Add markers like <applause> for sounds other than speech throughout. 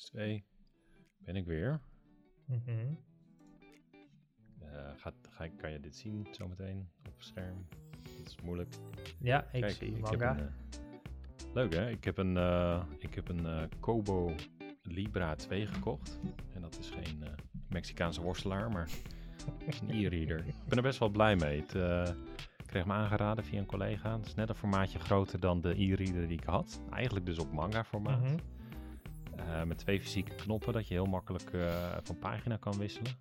2. Ben ik weer. Mhm. Eh, gaat, ga, ik- kan je dit zien zometeen op het scherm? Dat is moeilijk. Ja, ik Kijk, zie ik heb manga. een, eh, leuk hè? Ik heb een, eh, ik heb een Kobo Libra 2 gekocht. En dat is geen Mexicaanse worstelaar, maar een e-reader. <laughs> Ik ben er best wel blij mee. Het, ik kreeg me aangeraden via een collega. Het is net een formaatje groter dan de e-reader die ik had. Eigenlijk dus op manga formaat. Mhm. Met twee fysieke knoppen dat je heel makkelijk eh, van pagina kan wisselen.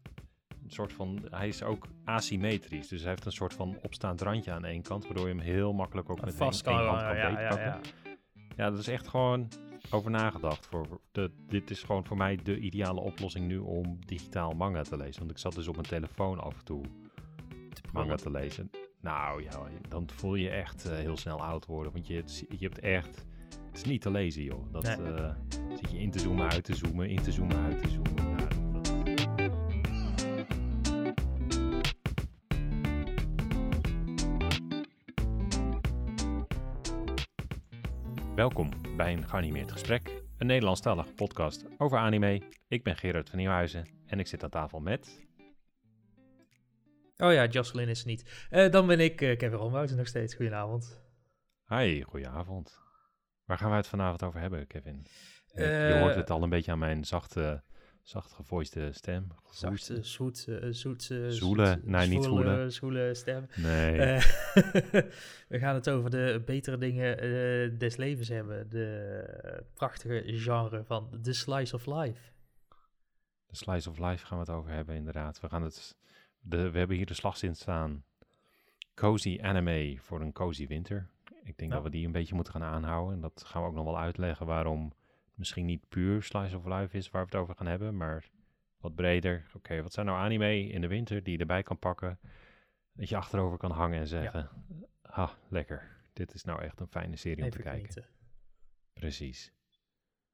Een soort van, hij is ook asymmetrisch, dus hij heeft een soort van opstaand randje aan één kant, waardoor je hem heel makkelijk ook met Vast één, kan, één hand kan ja, ja, ja. Ja, dat is echt gewoon over nagedacht. Voor de, dit is gewoon voor mij de ideale oplossing nu om digitaal manga te lezen. Want ik zat dus op mijn telefoon af en toe manga te lezen. Nou ja, dan voel je je echt eh, heel snel oud worden. Want je, je hebt echt... Het is niet te lezen, joh. Dat Nee. eh, zit je in te zoomen, uit te zoomen, in te zoomen, uit te zoomen. Nou, Welkom bij een geanimeerd gesprek, een Nederlandstalige podcast over anime. Ik ben Gerard van Nieuwhuizen en ik zit aan tafel met... Oh ja, Jocelyn is er niet. Eh, dan ben ik eh, Kevin Romhouten nog steeds. Goedenavond. Hi, goedenavond. Waar gaan we het vanavond over hebben, Kevin? Je- je Eh, hoort het al een beetje aan mijn zachte, zacht gevoiste stem. Zachte, zoet, eh, zoet, eh, Zoele, zoet, nee, niet zoele. zwoele stem. Nee, Eh, <laughs> we gaan het over de betere dingen des levens hebben. De prachtige genre van The Slice of Life. de Slice of Life gaan we het over hebben, inderdaad. We, gaan het, de, we hebben hier de slagzin staan. Cozy anime voor een cozy winter. Ik denk dat we die een beetje moeten gaan aanhouden. En dat gaan we ook nog wel uitleggen waarom het misschien niet puur Slice of Life is waar we het over gaan hebben. Maar wat breder. Oké, wat zijn nou anime in de winter die je erbij kan pakken? Dat je achterover kan hangen en zeggen... Ah, lekker. Dit is nou echt een fijne serie om te kijken. Precies.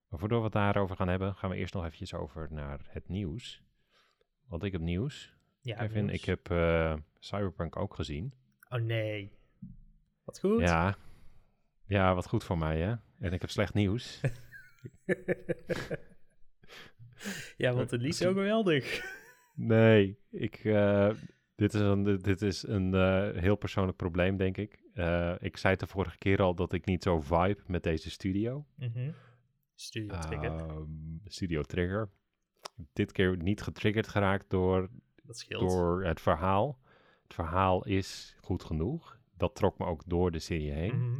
Maar voordat we het daarover gaan hebben, gaan we eerst nog eventjes over naar het nieuws. Want ik heb nieuws. Ja, Kevin, nieuws. ik heb eh, Cyberpunk ook gezien. Oh nee. Wat goed. Ja. ja, wat goed voor mij hè. En ik heb slecht nieuws. <laughs> ja, want het liet zo geweldig. nee, ik, eh, dit is een, dit is een eh, heel persoonlijk probleem denk ik. Eh, ik zei het de vorige keer al dat ik niet zo vibe met deze studio. Mhm. Studio Trigger. Ehm, studio Trigger. Dit keer niet getriggerd geraakt door dat scheelt. door het verhaal. Het verhaal is goed genoeg. Dat trok me ook door de serie heen. Mhm.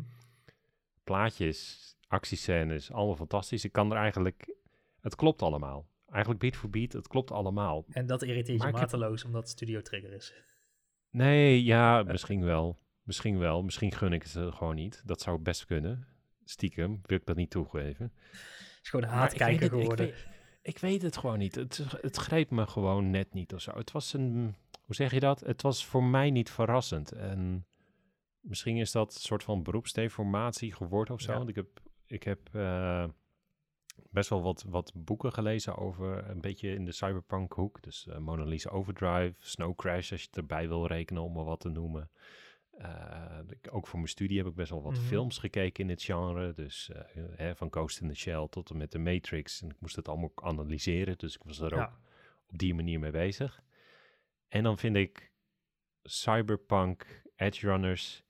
Plaatjes, actiescènes, allemaal fantastisch. Ik kan er eigenlijk... Het klopt allemaal. Eigenlijk beat voor beat, het klopt allemaal. En dat irriteert Maar je heb- mateloos, omdat Studio Trigger is. Nee, ja, misschien wel. Misschien wel. Misschien gun ik het ze gewoon niet. Dat zou best kunnen. Stiekem wil ik dat niet toegeven. Het is gewoon een Maar ik weet haatkijker ik geworden. weet- Ik weet het gewoon niet. Het, het greep me gewoon net niet of zo. Het was een, hoe zeg je dat? Het was voor mij niet verrassend. En misschien is dat een soort van beroepsdeformatie geworden of zo. Ja. Want ik heb, ik heb eh, best wel wat, wat boeken gelezen over een beetje in de cyberpunk hoek. Dus eh, Mona Lisa Overdrive, Snow Crash als je het erbij wil rekenen om maar wat te noemen. Eh, ook voor mijn studie heb ik best wel wat Mhm. films gekeken in het genre. Dus hè, van Ghost in the Shell tot en met de Matrix. En ik moest het allemaal analyseren. Dus ik was er ook op die manier mee bezig. En dan vind ik Cyberpunk, Edge Runners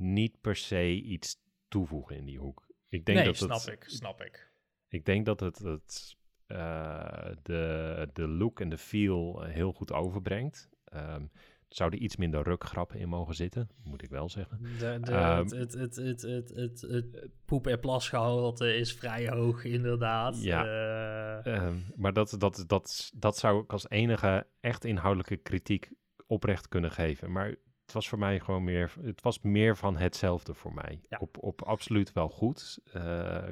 niet per se iets toevoegen in die hoek. Ik denk nee, dat snap het, ik, snap ik. Ik denk dat het, het eh, de, de look en de feel eh, heel goed overbrengt. Er zouden iets minder rukgrappen in mogen zitten, moet ik wel zeggen. De, de, Ehm, het, het, het, het, het, het, het poep- en plasgehalte is vrij hoog, inderdaad. Ja. Eh, Ehm, maar dat, dat, dat, dat zou ik als enige echt inhoudelijke kritiek oprecht kunnen geven. Maar het was voor mij gewoon meer, het was meer van hetzelfde voor mij. Ja. Op, op absoluut wel goed. Eh,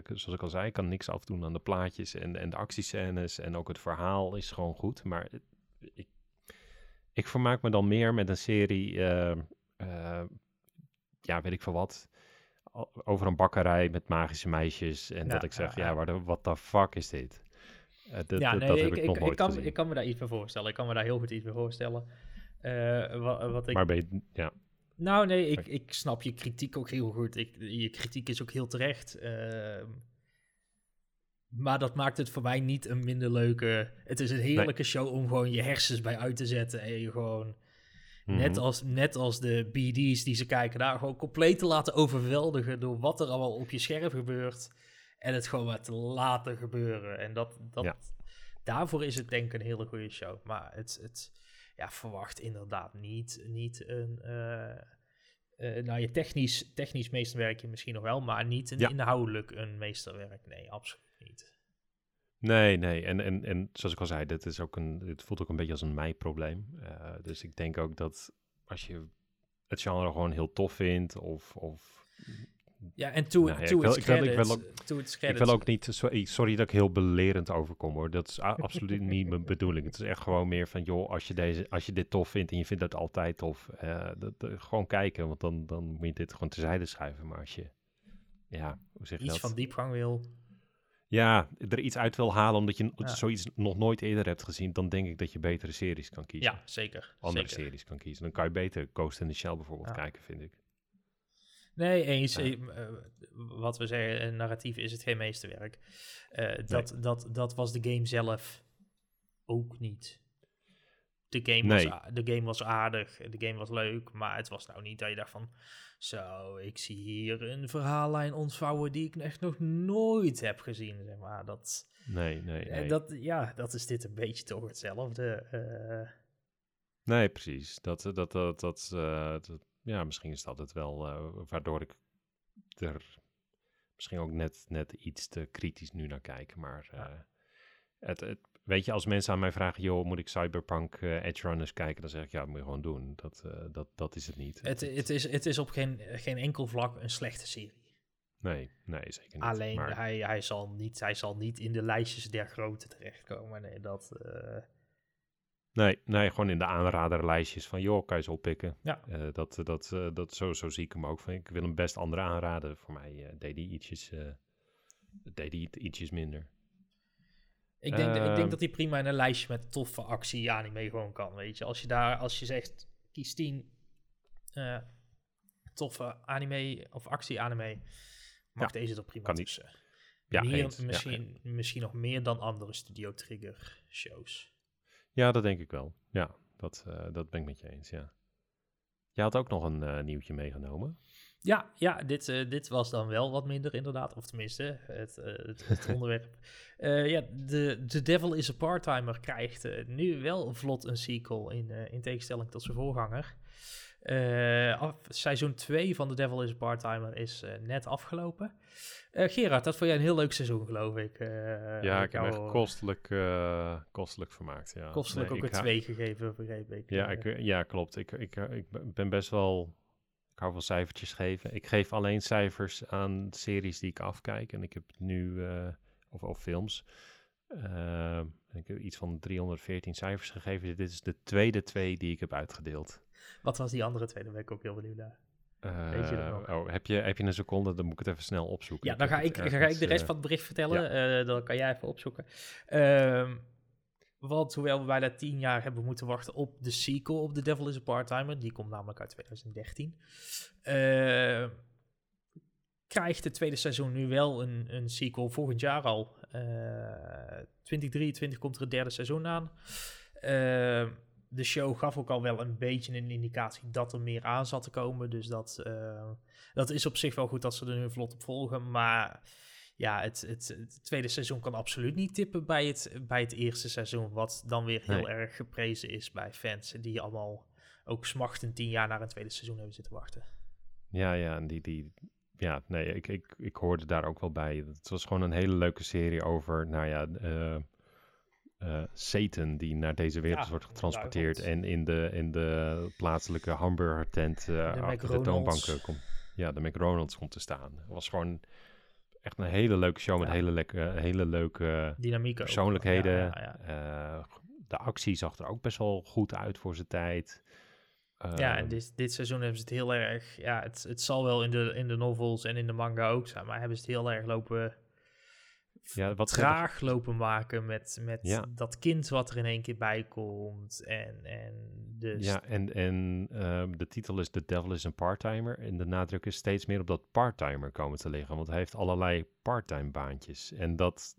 zoals ik al zei, ik kan niks afdoen aan de plaatjes en, en de actiescènes. En ook het verhaal is gewoon goed. Maar ik, ik vermaak me dan meer met een serie, eh, eh, ja, weet ik veel wat. Over een bakkerij met magische meisjes. En Ja, dat ik zeg, ja, waar de, what the fuck is dit? Dat, ja, dat, nee, dat ik, heb ik, nog nooit ik, kan, gezien. ik kan me daar iets bij voorstellen. Ik kan me daar heel goed iets bij voorstellen. Eh, wa- wat ik, Maar ben je, ja, Nou, nee, ik, ik snap je kritiek ook heel goed. Ik, je kritiek is ook heel terecht. Ehm, Maar dat maakt het voor mij niet een minder leuke... Het is een heerlijke show om gewoon je hersens bij uit te zetten. En je gewoon, net, Mhm. als, net als de BD's die ze kijken, daar gewoon compleet te laten overweldigen door wat er allemaal op je scherm gebeurt. En het gewoon maar te laten gebeuren. En dat, dat, Ja. daarvoor is het denk ik een hele goede show. Maar het, het ja, verwacht inderdaad niet, niet een... eh, nou, je technisch, technisch meesterwerkje misschien nog wel, maar niet een Ja. inhoudelijk een meesterwerk. Nee, absoluut niet. Nee, nee. En, en, en zoals ik al zei, dit, is ook een, dit voelt ook een beetje als een mij-probleem. Eh, dus ik denk ook dat als je het genre gewoon heel tof vindt of... of Ja, en to, Nou ja, to ik wil- its ik wil- ik credits, wil to its ik credits, wil ook niet... Sorry, sorry dat ik heel belerend overkom hoor. Dat is absoluut niet mijn <laughs> bedoeling. Het is echt gewoon meer van... joh, als je, deze, als je dit tof vindt en je vindt het altijd tof... eh, dat, dat- gewoon kijken, want dan, dan moet je dit gewoon terzijde schuiven. Maar als je... Ja, hoe zeg je iets dat? van diepgang wil. Ja, er iets uit wil halen omdat je Ja. zoiets nog nooit eerder hebt gezien, dan denk ik dat je betere series kan kiezen. Ja, zeker. Andere zeker. series kan kiezen. Dan kan je beter Ghost in the Shell bijvoorbeeld Ja. kijken, vind ik. Nee, eens. Ja. eh, wat we zeggen, een narratief is het geen meesterwerk. Eh, dat, dat, dat was de game zelf ook niet. De game, Nee. was, de game was aardig, de game was leuk, maar het was nou niet dat je dacht van... Zo, ik zie hier een verhaallijn ontvouwen die ik echt nog nooit heb gezien, zeg maar. Dat, Nee, nee, eh, nee. dat, ja, dat is dit een beetje toch hetzelfde. Nee, precies. Dat, dat, dat, dat, dat- ja, misschien is dat het wel, eh, waardoor ik er misschien ook net, net iets te kritisch nu naar kijk. Maar eh, het, het, weet je, als mensen aan mij vragen, joh, moet ik Cyberpunk eh, Edge Runners kijken? Dan zeg ik, ja, dat moet je gewoon doen. Dat, dat, dat is het niet. Het, het, is, het is op geen, geen enkel vlak een slechte serie. Nee, nee, zeker niet. Alleen Maar- hij, hij, zal niet, hij zal niet in de lijstjes der grote terechtkomen. Nee, dat. Eh, Nee, nee, gewoon in de aanraderlijstjes van, joh, kan je ze oppikken. Ja. Eh, dat, dat, eh, dat, zo, zo zie ik hem ook. Van, ik wil hem best anderen aanraden. Voor mij eh, deed hij ietsjes, eh, deed hij ietsjes minder. ik, denk, ik Ehm. denk dat hij prima in een lijstje met toffe actie-anime gewoon kan. Weet je, als je daar, als je zegt, kies 10 eh, toffe anime of actie-anime, mag deze er prima kan niet. tussen. Ja, meer, eens. Ja, misschien, misschien nog meer dan andere Studio Trigger shows. Ja, dat denk ik wel. Ja, dat, eh, dat ben ik met je eens, ja. Je had ook nog een eh, nieuwtje meegenomen. Ja, ja dit, eh, dit was dan wel wat minder inderdaad. Of tenminste, het, het, het <laughs> onderwerp. Ja, de The Devil is a Part-Timer krijgt nu wel vlot een sequel in, in tegenstelling tot zijn voorganger. Af- seizoen 2 van The Devil is a Part-Timer is eh, net afgelopen. Eh, Gerard, dat vond jij een heel leuk seizoen, geloof ik. ja, ik heb echt kostelijk, kostelijk vermaakt, ja. kostelijk Nee, ook een hou- 2 gegeven, begreep ik. Ja, ik, ja klopt. Ik, ik, ik ben- best wel... Ik hou van cijfertjes geven. Ik geef alleen cijfers aan series die ik afkijk. En ik heb nu... of, of films. ik heb iets van 314 cijfers gegeven. Dit is de tweede twee die ik heb uitgedeeld. Wat was die andere twee? Daar ben ik ook heel benieuwd naar. Eh, Weet je dat nog? oh, heb, je, heb je een seconde? Dan moet ik het even snel opzoeken. Ja, dan ga ik, dan ga ergens, ik de rest eh, van het bericht vertellen. eh, dan kan jij even opzoeken. Ehm, want hoewel we bijna tien jaar hebben moeten wachten op de sequel op The Devil is a Part-Timer, die komt namelijk uit 2013, eh, krijgt het tweede seizoen nu wel een, een sequel volgend jaar al. Eh 2023 komt er het derde seizoen aan. Eh, de show gaf ook al wel een beetje een indicatie dat er meer aan zat te komen. Dus dat, eh, dat is op zich wel goed dat ze er nu vlot op volgen. Maar ja, het, het, het tweede seizoen kan absoluut niet tippen bij het, bij het eerste seizoen. Wat dan weer heel Nee. erg geprezen is bij fans. Die allemaal ook smachtend tien jaar naar een tweede seizoen hebben zitten wachten. Ja, ja, en die, die, ja, nee, ik, ik, ik hoorde daar ook wel bij. Het was gewoon een hele leuke serie over, nou ja, eh eh, Satan die naar deze wereld Ja, wordt de getransporteerd en in de, in de plaatselijke hamburgertent eh achter de toonbanken komt. Ja, de McDonald's komt te staan. Het was gewoon echt een hele leuke show met hele, lekke, hele leuke Dynamiek persoonlijkheden. Ja. Eh, de actie zag er ook best wel goed uit voor zijn tijd. Ja, en Ehm, dit, dit seizoen hebben ze het heel erg. Ja, het, het zal wel in de, in de novels en in de manga ook zijn, maar hebben ze het heel erg lopen. Ja, wat traag lopen maken met, met Ja. dat kind wat er in één keer bij komt. En, en dus Ja, en, en ehm, de titel is The Devil is een Parttimer. En de nadruk is steeds meer op dat parttimer komen te liggen. Want hij heeft allerlei parttime baantjes. En dat,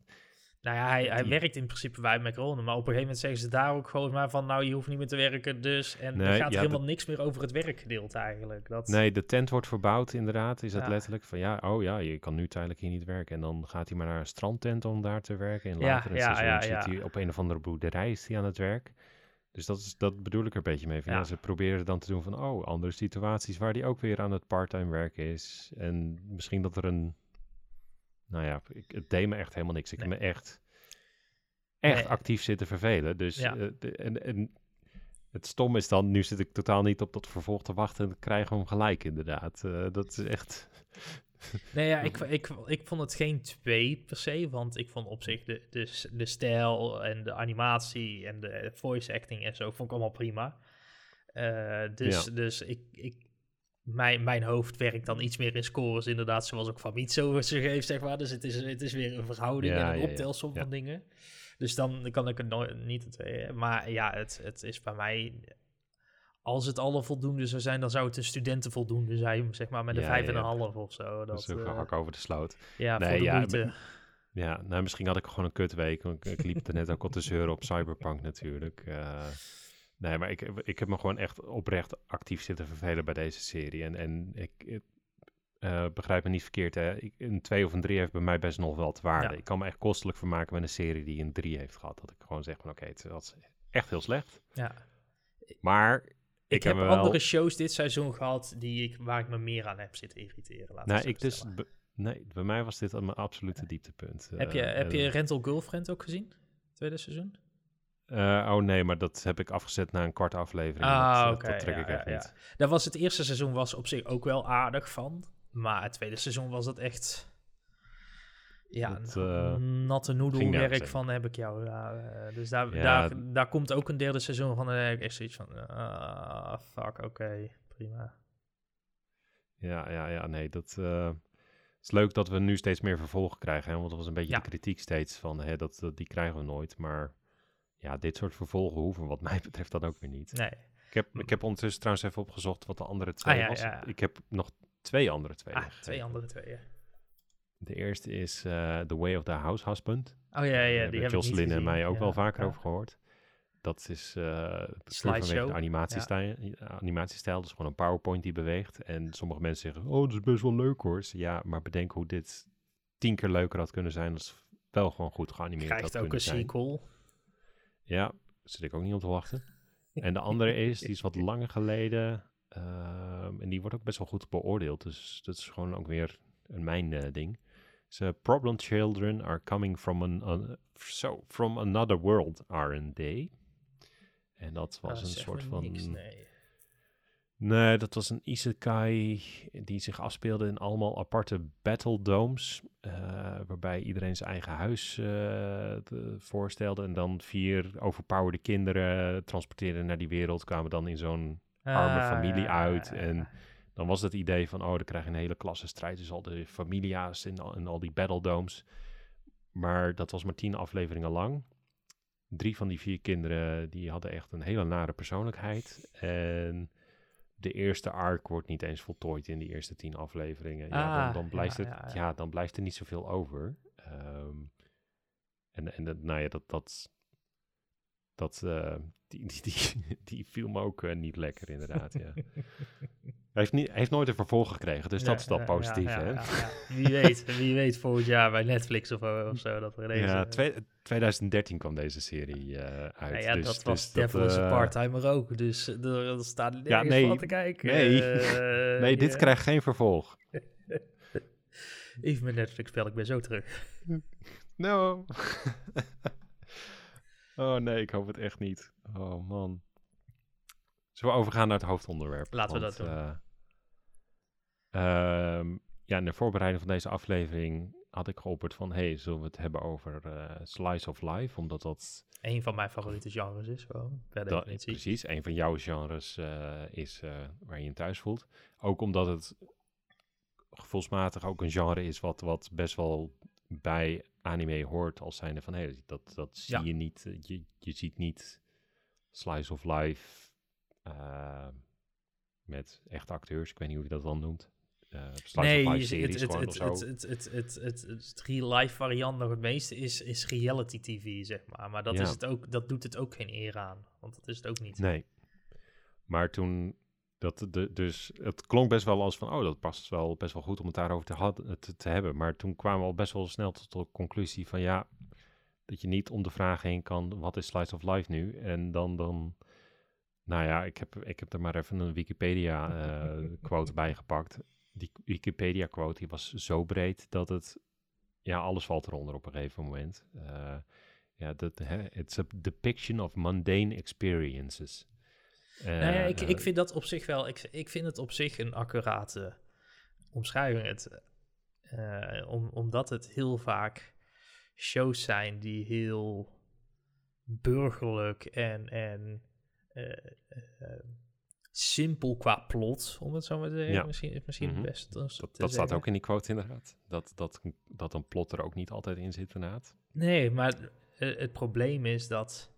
Nou ja, hij, hij Die- werkt in principe bij McRonen, maar op een gegeven moment zeggen ze daar ook gewoon maar van, nou, je hoeft niet meer te werken, dus. En Nee, er gaat ja, helemaal niks meer over het werkgedeelte eigenlijk. Dat, nee, de tent wordt verbouwd inderdaad. Is dat Ja. letterlijk van ja, oh ja, je kan nu tijdelijk hier niet werken. En dan gaat hij maar naar een strandtent om daar te werken. En later ja, zit hij op een of andere boerderij is hij aan het werk. Dus dat, is, dat bedoel ik er een beetje mee. Van, ja. Ja. ze proberen dan te doen van, oh, andere situaties waar hij ook weer aan het parttime werken is. En misschien dat er een, nou ja, ik, het deed me echt helemaal niks. Ik Nee. heb me echt, echt Nee. actief zitten vervelen. Dus, Ja. eh, de- en, en het stom is dan, nu zit ik totaal niet op dat vervolg te wachten en dan krijgen we hem gelijk inderdaad. Eh, dat is echt, <laughs> Nee, ja, ik, <laughs> ik, ik vond het geen twee per se, want ik vond op zich de, de, de stijl en de animatie en de voice acting en zo vond ik allemaal prima. Eh, dus Ja. dus ik, ik, mijn, mijn hoofd werkt dan iets meer in scores, inderdaad, zoals ook Famitsu ze geeft, zeg maar. Dus het is, het is weer een verhouding Ja, en een ja, ja. optelsom Ja. van dingen. Dus dan kan ik het nooit, niet het tweeën. Maar ja, het, het is bij mij... Als het alle voldoende zou zijn, dan zou het een studentenvoldoende zijn, zeg maar, met een Ja, vijf ja, en een ja. half of zo. dat is ook eh, een hak over de sloot. ja, Nee, voor de ja, moeite. Ja, nou misschien had ik gewoon een kutweek. Want ik, ik liep er net ook al te zeuren op Cyberpunk natuurlijk. Eh, nee, maar ik, ik heb me gewoon echt oprecht actief zitten vervelen bij deze serie. En, en ik, eh, begrijp me niet verkeerd, hè. Ik, een 2 of een 3 heeft bij mij best nog wel wat waarde. Ja. Ik kan me echt kostelijk vermaken met een serie die een 3 heeft gehad. Dat ik gewoon zeg van oké, het was echt heel slecht. Ja. Maar Ik, ik, heb wel... andere shows dit seizoen gehad die ik, waar ik me meer aan heb zitten irriteren. Laten Nou, ik dus... nee, bij mij was dit mijn absolute dieptepunt. Heb je, Eh, heb je en- Rental Girlfriend ook gezien? Tweede seizoen? Eh, oh nee, maar dat heb ik afgezet na een kwart aflevering. Ah, dat, oké, dat trek ja, ik echt ja, ja. niet. Dat was het eerste seizoen was op zich ook wel aardig van. Maar het tweede seizoen was dat echt... Ja, Dat, eh, natte noedelwerk van heb ik jou. Eh, dus daar, daar, daar komt ook een derde seizoen van. En dan heb ik echt zoiets van... ah, fuck, oké, prima. Ja, ja, ja, nee, dat eh, het is leuk dat we nu steeds meer vervolgen krijgen. Hè? Want dat was een beetje de kritiek steeds van, hè, dat, dat, die krijgen we nooit. Maar ja, dit soort vervolgen hoeven wat mij betreft dan ook weer niet. Nee. Ik heb, ik heb ondertussen trouwens even opgezocht wat de andere twee Ah, ja, was. ja, ja. Ik heb nog twee andere twee. Ah, twee andere twee. ja. De eerste is eh, The Way of the House Husband. Oh ja, ja, Daar die hebben Jocelyn en mij ook Ja, wel vaker ja. over gehoord. Dat is eh puur Slideshow. vanwege de animatiestijl, animatiestijl. Dus gewoon een PowerPoint die beweegt. En sommige mensen zeggen, oh, dat is best wel leuk hoor. Zeg, Ja, maar bedenk hoe dit tien keer leuker had kunnen zijn. als wel gewoon goed geanimeerd had Krijgt ook kunnen een zijn. sequel. Ja, zit ik ook niet op te wachten. En de andere is, die is wat <laughs> langer geleden. ehm, en die wordt ook best wel goed beoordeeld. Dus dat is gewoon ook weer een mijn eh, ding. Is, eh, Problem children are coming from, an, so, from another world, aren't they? En dat was Ah, een soort van... niks, nee. Nee, dat was een isekai die zich afspeelde in allemaal aparte battle domes. eh, waarbij iedereen zijn eigen huis eh, te- voorstelde. En dan vier overpowerde kinderen transporteerden naar die wereld. Kwamen dan in zo'n arme Ah, familie ja, uit. ja, ja. En dan was het idee van, oh, dan krijg je een hele klasse strijd. Dus al de familia's en al, en al die battle domes. Maar dat was maar tien afleveringen lang. Drie van die vier kinderen, die hadden echt een hele nare persoonlijkheid. <laughs> En de eerste arc wordt niet eens voltooid in die eerste tien afleveringen. Ja, dan, Ah, dan, blijft ja, het, ja, dan blijft er niet zoveel over. Ehm, en en dat, nou ja, dat, dat, dat eh, die, die, die, <laughs> die viel me ook eh, niet lekker inderdaad, ja. <laughs> Hij heeft, niet, hij heeft nooit een vervolg gekregen, dus dat is dan positief, ja, hè? ja. Wie weet, wie weet volgend jaar bij Netflix of, of zo dat er. Ja, eh, twee- 2013 kwam deze serie eh, uit. nou ja, dus, dat was dus Devil is a eh, Part-Timer ook, dus er, er staat nergens nee, van te kijken. nee. Eh, <laughs> Nee, dit ja. krijgt geen vervolg. Even met Netflix bel ik ben zo terug. <laughs> No. <laughs> oh nee, ik hoop het echt niet. Oh man. Zullen we overgaan naar het hoofdonderwerp? Laten we dat doen. eh, ehm, ja, in de voorbereiding van deze aflevering had ik geopperd van... hey, zullen we het hebben over eh, Slice of Life? Omdat dat, Een van mijn favoriete genres is gewoon, per dat definitie. precies een van jouw genres eh, is eh, waar je je thuis voelt. Ook omdat het gevoelsmatig ook een genre is wat, wat best wel bij anime hoort als zijnde van, hé, dat, dat zie Ja. je niet. Je, je ziet niet slice of life met echte acteurs. Ik weet niet hoe je dat dan noemt. Eh nee, het, het, het, real-life variant nog het meeste is, is reality tv, zeg maar. Maar dat, Ja. is het ook, dat doet het ook geen eer aan, want dat is het ook niet. Nee. Maar toen, dat de, dus het klonk best wel als van, oh, dat past wel best wel goed om het daarover te, had, te, te hebben. Maar toen kwamen we al best wel snel tot de conclusie van, ja, dat je niet om de vraag heen kan, wat is Slice of Life nu? En dan, dan nou ja, ik heb, ik heb er maar even een Wikipedia-quote <laughs> bij gepakt. Die Wikipedia-quote die was zo breed dat het, ja, alles valt eronder op een gegeven moment. Eh, ja, dat, hè, it's a depiction of mundane experiences. Nou ja, ik, ik vind dat op zich wel, ik, ik vind het op zich een accurate omschrijving. Het, eh, om, omdat het heel vaak shows zijn die heel burgerlijk en, en eh, simpel qua plot, om het zo maar te zeggen. Ja. Misschien, misschien het beste. te Dat, staat zeggen. ook in die quote inderdaad. Dat, dat, dat een plot er ook niet altijd in zit inderdaad. Nee, maar eh, het probleem is dat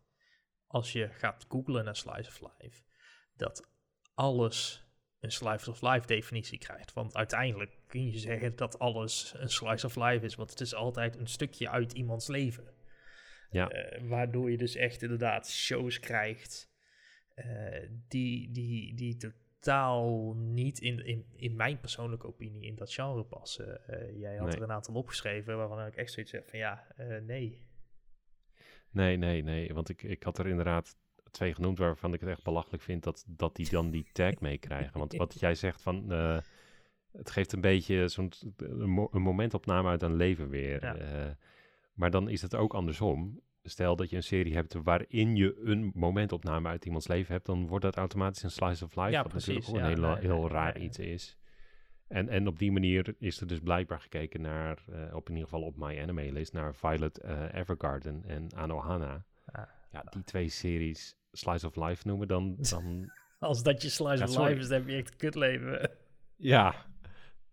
als je gaat googlen naar Slice of Life, dat alles een Slice of Life definitie krijgt. Want uiteindelijk kun je zeggen dat alles een Slice of Life is, want het is altijd een stukje uit iemands leven. Ja. Eh, waardoor je dus echt inderdaad shows krijgt die, die, die totaal niet in, in, in mijn persoonlijke opinie in dat genre passen. Eh, jij had Nee. er een aantal opgeschreven waarvan ik echt zoiets heb van ja, eh, nee. Nee, nee, nee. Want ik, ik had er inderdaad twee genoemd waarvan ik het echt belachelijk vind dat, dat die dan die tag <laughs> meekrijgen. Want wat jij zegt van... eh, het geeft een beetje zo'n een, mo- een momentopname uit een leven weer. Ja. Eh, maar dan is het ook andersom. Stel dat je een serie hebt waarin je een momentopname uit iemands leven hebt, dan wordt dat automatisch een slice of life. Ja, wat natuurlijk precies. ook een heel, heel raar iets is. En, en op die manier is er dus blijkbaar gekeken naar, eh, op in ieder geval op My Anime List, naar Violet eh, Evergarden en Anohana. Ah. Ja, die twee series Slice of Life noemen, dan, dan <laughs> Als dat je Slice Ja, of sorry. Life is, dan heb je echt een kutleven. ja,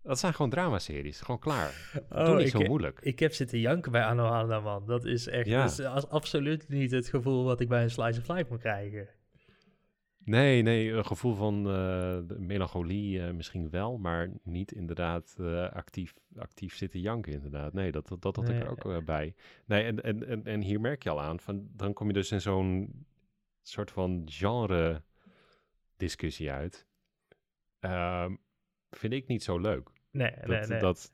dat zijn gewoon dramaseries. Gewoon klaar. Doe Oh, niet ik, zo moeilijk. ik heb zitten janken bij Anohana, man. Dat is echt Ja. dat is als- absoluut niet het gevoel wat ik bij een Slice of Life moet krijgen. Nee, nee, een gevoel van eh, melancholie eh, misschien wel, maar niet inderdaad eh, actief, actief zitten janken inderdaad. Nee, dat, dat, dat had ik er ook bij. Nee, en, en, en, en hier merk je al aan, van, dan kom je dus in zo'n soort van genre discussie uit. Ehm, vind ik niet zo leuk. Nee, Dat, nee. dat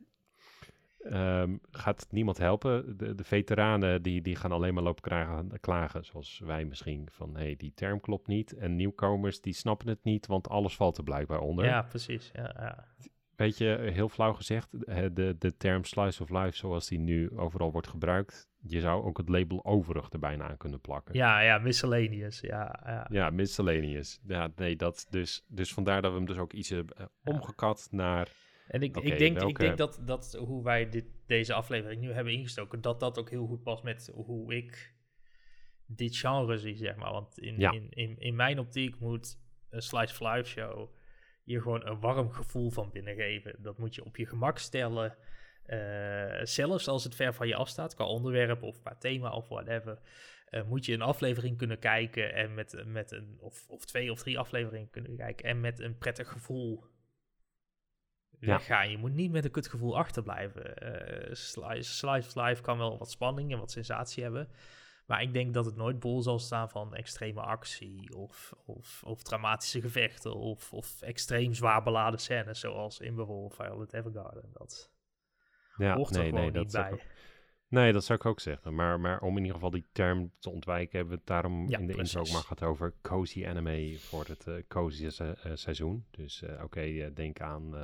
ehm, gaat niemand helpen. De, de veteranen die, die gaan alleen maar lopen klagen, klagen, zoals wij misschien, van hey, die term klopt niet. En nieuwkomers die snappen het niet, want alles valt er blijkbaar onder. ja, precies. Ja, ja. Weet je, heel flauw gezegd, eh, de, de term slice of life zoals die nu overal wordt gebruikt, je zou ook het label overig er bijna aan kunnen plakken. ja, ja, miscellaneous. Ja, ja. Ja, miscellaneous. Ja, nee, dat dus, dus vandaar dat we hem dus ook iets hebben eh, omgekat naar... En ik, ik denk, ik denk dat, dat hoe wij dit, deze aflevering nu hebben ingestoken, dat dat ook heel goed past met hoe ik dit genre zie, zeg maar. Want in, Ja. in, in, in mijn optiek moet een Slice of Life show je gewoon een warm gevoel van binnengeven. Dat moet je op je gemak stellen. Eh, zelfs als het ver van je afstaat, qua onderwerp of qua thema of whatever, eh, moet je een aflevering kunnen kijken en met, met een, of, of twee of drie afleveringen kunnen kijken en met een prettig gevoel Ja. weggaan. Je moet niet met een kutgevoel achterblijven. Eh Slice, Slice of Life kan wel wat spanning en wat sensatie hebben. Maar ik denk dat het nooit bol zal staan van extreme actie of, of, of dramatische gevechten of, of extreem zwaar beladen scènes zoals in bijvoorbeeld Violet Evergarden. Dat Ja, hoort er nee, gewoon nee, dat niet bij. Nee, dat zou ik ook zeggen. Maar, maar om in ieder geval die term te ontwijken, hebben we het daarom Ja, in de intro ook precies. maar gehad over cozy anime voor het eh, cozy se- eh, seizoen. Dus eh, oké, denk aan,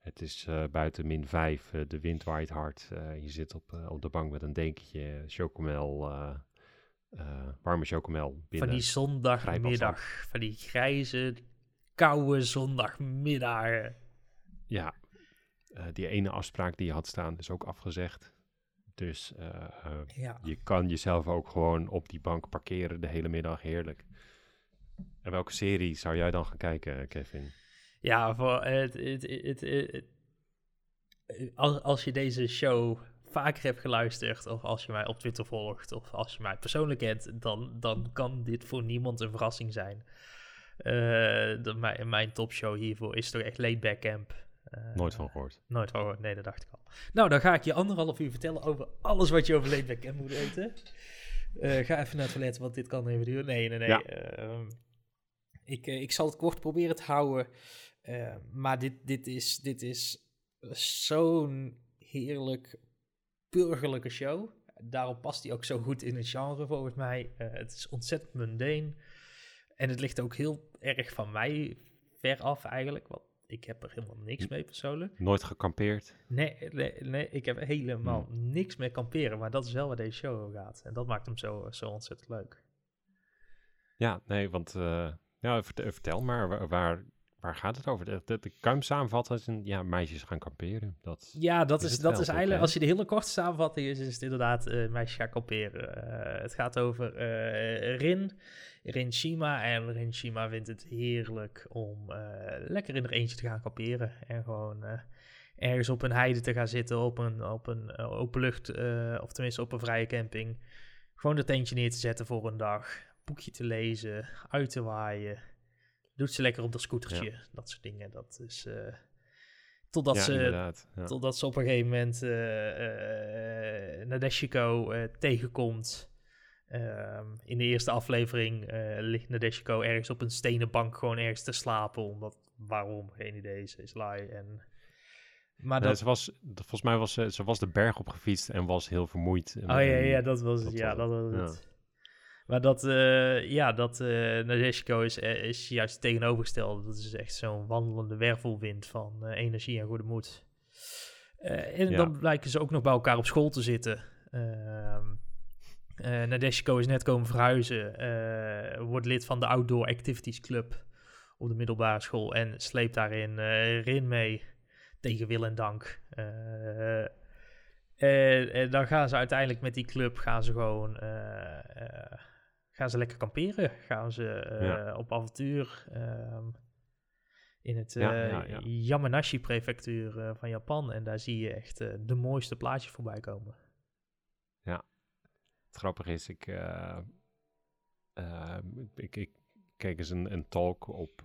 het is eh, buiten min 5, de wind waait hard. eh, je zit op, eh, op de bank met een dekentje, chocomel, eh, eh, warme chocomel binnen. Van die zondagmiddag, van die grijze, koude zondagmiddagen. Ja, eh, die ene afspraak die je had staan is ook afgezegd. Dus eh, eh, Ja. Je kan jezelf ook gewoon op die bank parkeren de hele middag. Heerlijk. En welke serie zou jij dan gaan kijken, Kevin? Ja, voor het, het, als, als je deze show vaker hebt geluisterd, of als je mij op Twitter volgt, of als je mij persoonlijk kent, dan, dan kan dit voor niemand een verrassing zijn. Uh, de, mijn, mijn topshow hiervoor is toch echt Laidback Camp. Uh, nooit van gehoord. Nooit van gehoord, nee, dat dacht ik al. Nou, dan ga ik je anderhalf uur vertellen over alles wat je over Laidback Camp moet weten. Uh, ga even naar het toilet, want dit kan even duren. Nee, nee, nee. Ja. Ehm, ik, ik zal het kort proberen te houden. Maar dit, dit is, dit is zo'n heerlijk burgerlijke show. Daarom past hij ook zo goed in het genre volgens mij. Uh, het is ontzettend mundane. En het ligt ook heel erg van mij ver af eigenlijk. Want ik heb er helemaal niks mee persoonlijk. Nooit gekampeerd? Nee, nee, nee ik heb helemaal hmm. niks met kamperen. Maar dat is wel waar deze show over gaat. En dat maakt hem zo, zo ontzettend leuk. Ja, nee, want... Uh, ja, vertel maar, waar, waar gaat het over? De, de, de kan samenvatten als een, ja, meisjes gaan kamperen. Dat ja, dat is, dat is eigenlijk, als je de hele korte samenvatting is, is het inderdaad uh, meisjes gaan kamperen. Uh, het gaat over uh, Rin, Rin Shima. En Rin Shima vindt het heerlijk om lekker in er eentje te gaan kamperen. En gewoon ergens op een heide te gaan zitten, op een, op een open lucht, of tenminste op een vrije camping. Gewoon het tentje neer te zetten voor een dag, boekje te lezen, uit te waaien doet ze lekker op dat scootertje. Dat soort dingen. Dat is. Uh, totdat, ja, ze, totdat ze op een gegeven moment uh, uh, Nadeshiko tegenkomt. Ehm, in de eerste aflevering ligt Nadeshiko ergens op een stenen bank gewoon ergens te slapen. Omdat, waarom? Geen idee. Ze is laai en... Maar dat... ze was, volgens mij was ze, ze was de berg opgefietst en was heel vermoeid. oh ja, ja, dat was het. ja, dat was het. Maar dat, uh, ja, dat uh, is, eh, is juist tegenovergesteld. Dat is echt zo'n wandelende wervelwind van uh, energie en goede moed. en dan blijken ze ook nog bij elkaar op school te zitten. Uh, Nadeshiko is net komen verhuizen. wordt lid van de Outdoor Activities Club op de middelbare school. En sleept daarin Rin mee. Tegen wil en dank. En, en, dan gaan ze uiteindelijk met die club gaan ze gewoon gaan ze lekker kamperen. Gaan ze uh, op avontuur um, in het uh, Yamanashi-prefectuur uh, van Japan. En daar zie je echt de mooiste plaatjes voorbij komen. Ja, het grappige is, ik, ik, ik keek eens een, een talk op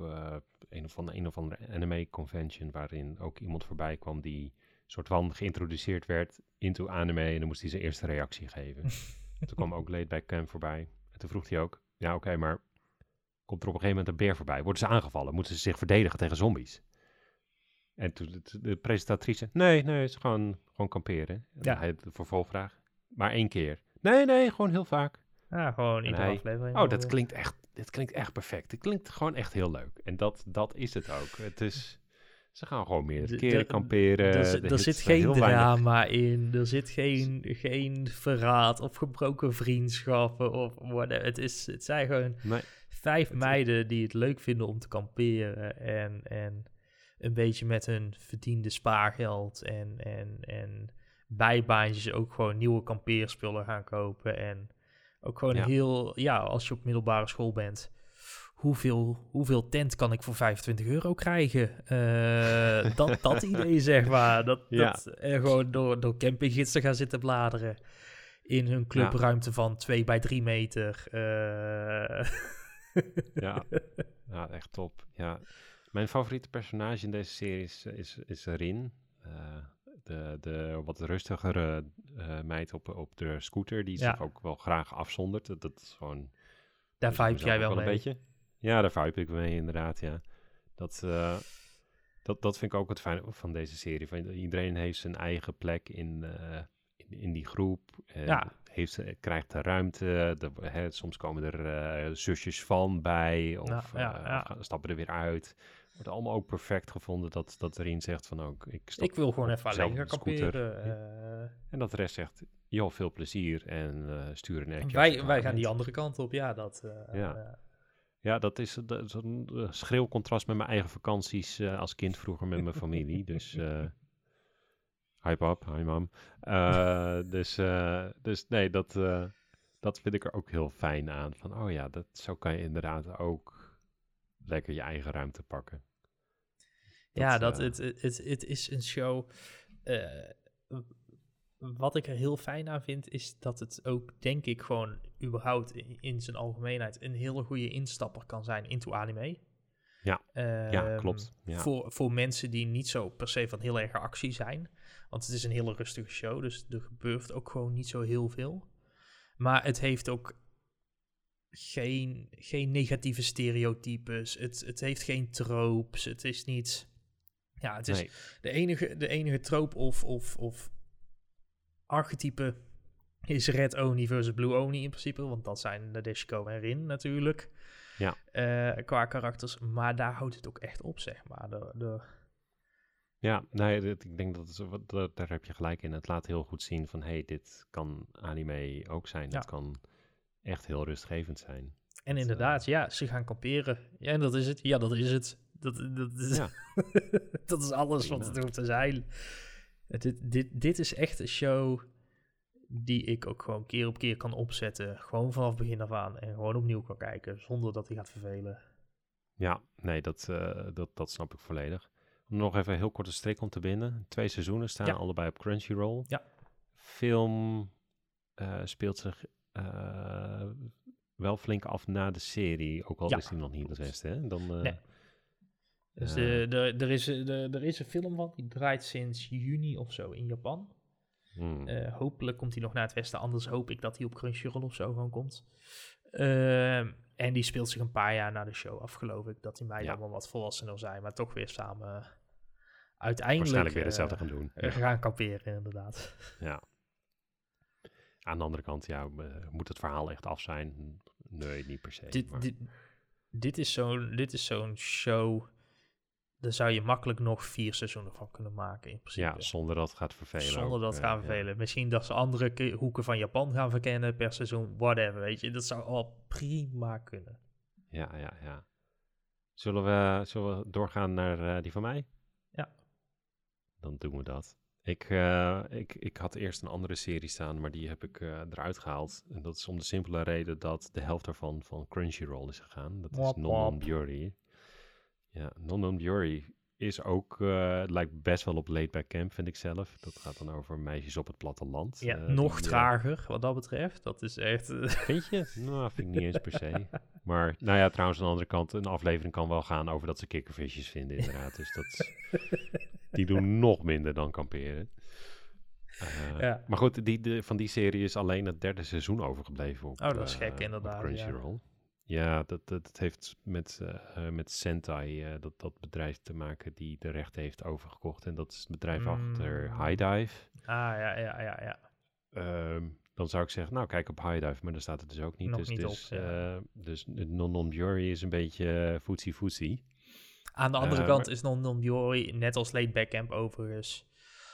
een, of andere, een of andere anime-convention... waarin ook iemand voorbij kwam die soort van geïntroduceerd werd into anime... en dan moest hij zijn eerste reactie geven. <laughs> Toen kwam ook Late Back Camp voorbij. En toen vroeg hij ook, ja oké, maar komt er op een gegeven moment een beer voorbij? Worden ze aangevallen? Moeten ze zich verdedigen tegen zombies? En toen de, de presentatrice, nee, nee, het is gewoon, gewoon kamperen. ja. hij, de vervolgvraag, maar één keer. Nee, nee, gewoon heel vaak. Ja, gewoon iedere hij, aflevering. Oh, dat klinkt echt, dit klinkt echt perfect. Het klinkt gewoon echt heel leuk. En dat, dat is het ook. Het is... Ze gaan gewoon meer keren kamperen. Er, zit geen drama in. Er zit geen, geen verraad of gebroken vriendschappen of whatever. Het, is, het zijn gewoon vijf meiden die het leuk vinden om te kamperen. En, en een beetje met hun verdiende spaargeld en, en, en bijbaantjes ook gewoon nieuwe kampeerspullen gaan kopen. En ook gewoon heel, ja, als je op middelbare school bent hoeveel, hoeveel tent kan ik voor 25 euro krijgen? Uh, dat, dat <laughs> idee, zeg maar. Dat, ja. dat en gewoon door, door campinggidsen gaan zitten bladeren. In hun clubruimte van 2 bij 3 meter. Uh. ja. <laughs> ja, echt top. Ja. Mijn favoriete personage in deze serie is, is, is Rin. Uh, de, de wat rustigere meid op, op de scooter, die zich ook wel graag afzondert. Dat, dat is gewoon... Daar vibe jij wel, wel mee. Een beetje. Ja, daar vibe ik mee inderdaad, ja. Dat, uh, dat, dat vind ik ook het fijne van deze serie. Van, iedereen heeft zijn eigen plek in, uh, in, in, die groep. En ja. heeft, krijgt de ruimte. De, hè, soms komen er uh, zusjes van bij. Of ja, stappen er weer uit. Wordt allemaal ook perfect gevonden dat, dat erin zegt van ook... Ik, ik wil gewoon even alleen gaan kamperen. En dat de rest zegt, joh, veel plezier en stuur een ekje. Wij, wij gaan die andere kant op, ja. Dat, ja. Ja, dat is, dat is een uh, schreeuw contrast met mijn eigen vakanties uh, als kind vroeger met mijn familie. <laughs> Dus uh, hi pap, hi mam. <laughs> dus, dus nee, dat, dat vind ik er ook heel fijn aan. Van oh ja, dat, zo kan je inderdaad ook lekker je eigen ruimte pakken. Dat, ja, dat, het, het, het is een show wat ik er heel fijn aan vind, is dat het ook, denk ik, gewoon überhaupt in, in zijn algemeenheid een hele goede instapper kan zijn into anime. Ja, ja Ehm, klopt. Ja. Voor, voor mensen die niet zo per se van heel erg actie zijn. Want het is een hele rustige show, dus er gebeurt ook gewoon niet zo heel veel. Maar het heeft ook geen, geen negatieve stereotypes. Het, het heeft geen tropes. Het is niet. Ja, het is Nee. de enige, de enige trope of, of, of archetype is Red Oni versus Blue Oni in principe. Want dat zijn Nadeshiko en Rin natuurlijk. Ja. Eh, qua karakters. Maar daar houdt het ook echt op, zeg maar. De, de, Ja, nee, dit- ik denk dat, het, dat daar heb je gelijk in. Het laat heel goed zien van, hey, dit kan anime ook zijn. Ja. Het kan echt heel rustgevend zijn. En inderdaad, ja, ze gaan kamperen. Ja, en dat is het. Ja, dat is het. Dat, dat, is, Ja. <laughs> dat is alles wat het hoeft te zijn. Het- Dit, dit, dit is echt een show die ik ook gewoon keer op keer kan opzetten. Gewoon vanaf begin af aan. En gewoon opnieuw kan kijken, zonder dat hij gaat vervelen. Ja, nee, dat, eh, dat, dat snap ik volledig. Om nog even een heel korte strik om te binden. Twee seizoenen staan Ja. allebei op Crunchyroll. Ja. Film eh, speelt zich eh, wel flink af na de serie. Ook al Ja. is die nog niet hè? Dan, Nee. Dus Ja. de, de, er, is, eh, de, er is een film van, die draait sinds juni of zo in Japan. hmm. Eh, hopelijk komt hij nog naar het westen, anders hoop ik dat hij op Crunchyroll of zo gewoon komt. Ehm, en die speelt zich een paar jaar na de show af, geloof ik. Dat die meiden Ja. allemaal wat volwassener zijn, maar toch weer samen eh, uiteindelijk Waarschijnlijk weer hetzelfde gaan doen. eh, gaan kamperen, inderdaad. Ja. Aan de andere kant, ja, moet het verhaal echt af zijn? Nee, niet per se. dit, maar- dit, dit is zo'n dit is zo'n show, daar zou je makkelijk nog vier seizoenen van kunnen maken, in principe. ja, zonder dat het gaat vervelen. Zonder dat het ja. vervelen. Misschien dat ze andere ke- hoeken van Japan gaan verkennen per seizoen, whatever, weet je. Dat zou al prima kunnen. Ja, ja, ja. Zullen we, zullen we doorgaan naar eh, die van mij? Ja. Dan doen we dat. Ik, eh, ik, ik had eerst een andere serie staan, maar die heb ik eh, eruit gehaald. En dat is om de simpele reden dat de helft daarvan van Crunchyroll is gegaan. Dat is Non. Non. Ja, Non Buri is ook, eh, lijkt best wel op Late Back Camp, vind ik zelf. Dat gaat dan over meisjes op het platteland. Ja, eh, nog eh, trager wat dat betreft. Dat is echt... <laughs> Vind je? Nou, vind ik niet eens per se. <laughs> Maar, nou ja, trouwens, aan de andere kant, een aflevering kan wel gaan over dat ze kikkervisjes vinden, inderdaad. Dus dat is- <laughs> die doen nog minder dan kamperen. Ja. Maar goed, die, de, van die serie is alleen het derde seizoen overgebleven op Oh, dat is gek, inderdaad. Crunchyroll. Ja, dat, dat, dat heeft met, eh, eh, met Sentai, eh, dat, dat bedrijf te maken die de rechten heeft overgekocht. En dat is het bedrijf achter Mm. High Dive. ah, ja, ja, ja, ja. Ehm, dan zou ik zeggen, nou kijk op High Dive, maar daar staat het dus ook niet. Nog dus niet dus, op, ja. dus Non Non Jury is een beetje uh, footsie footsie. Aan de andere kant maar- is Non Non Biori, net als Late Back Camp overigens,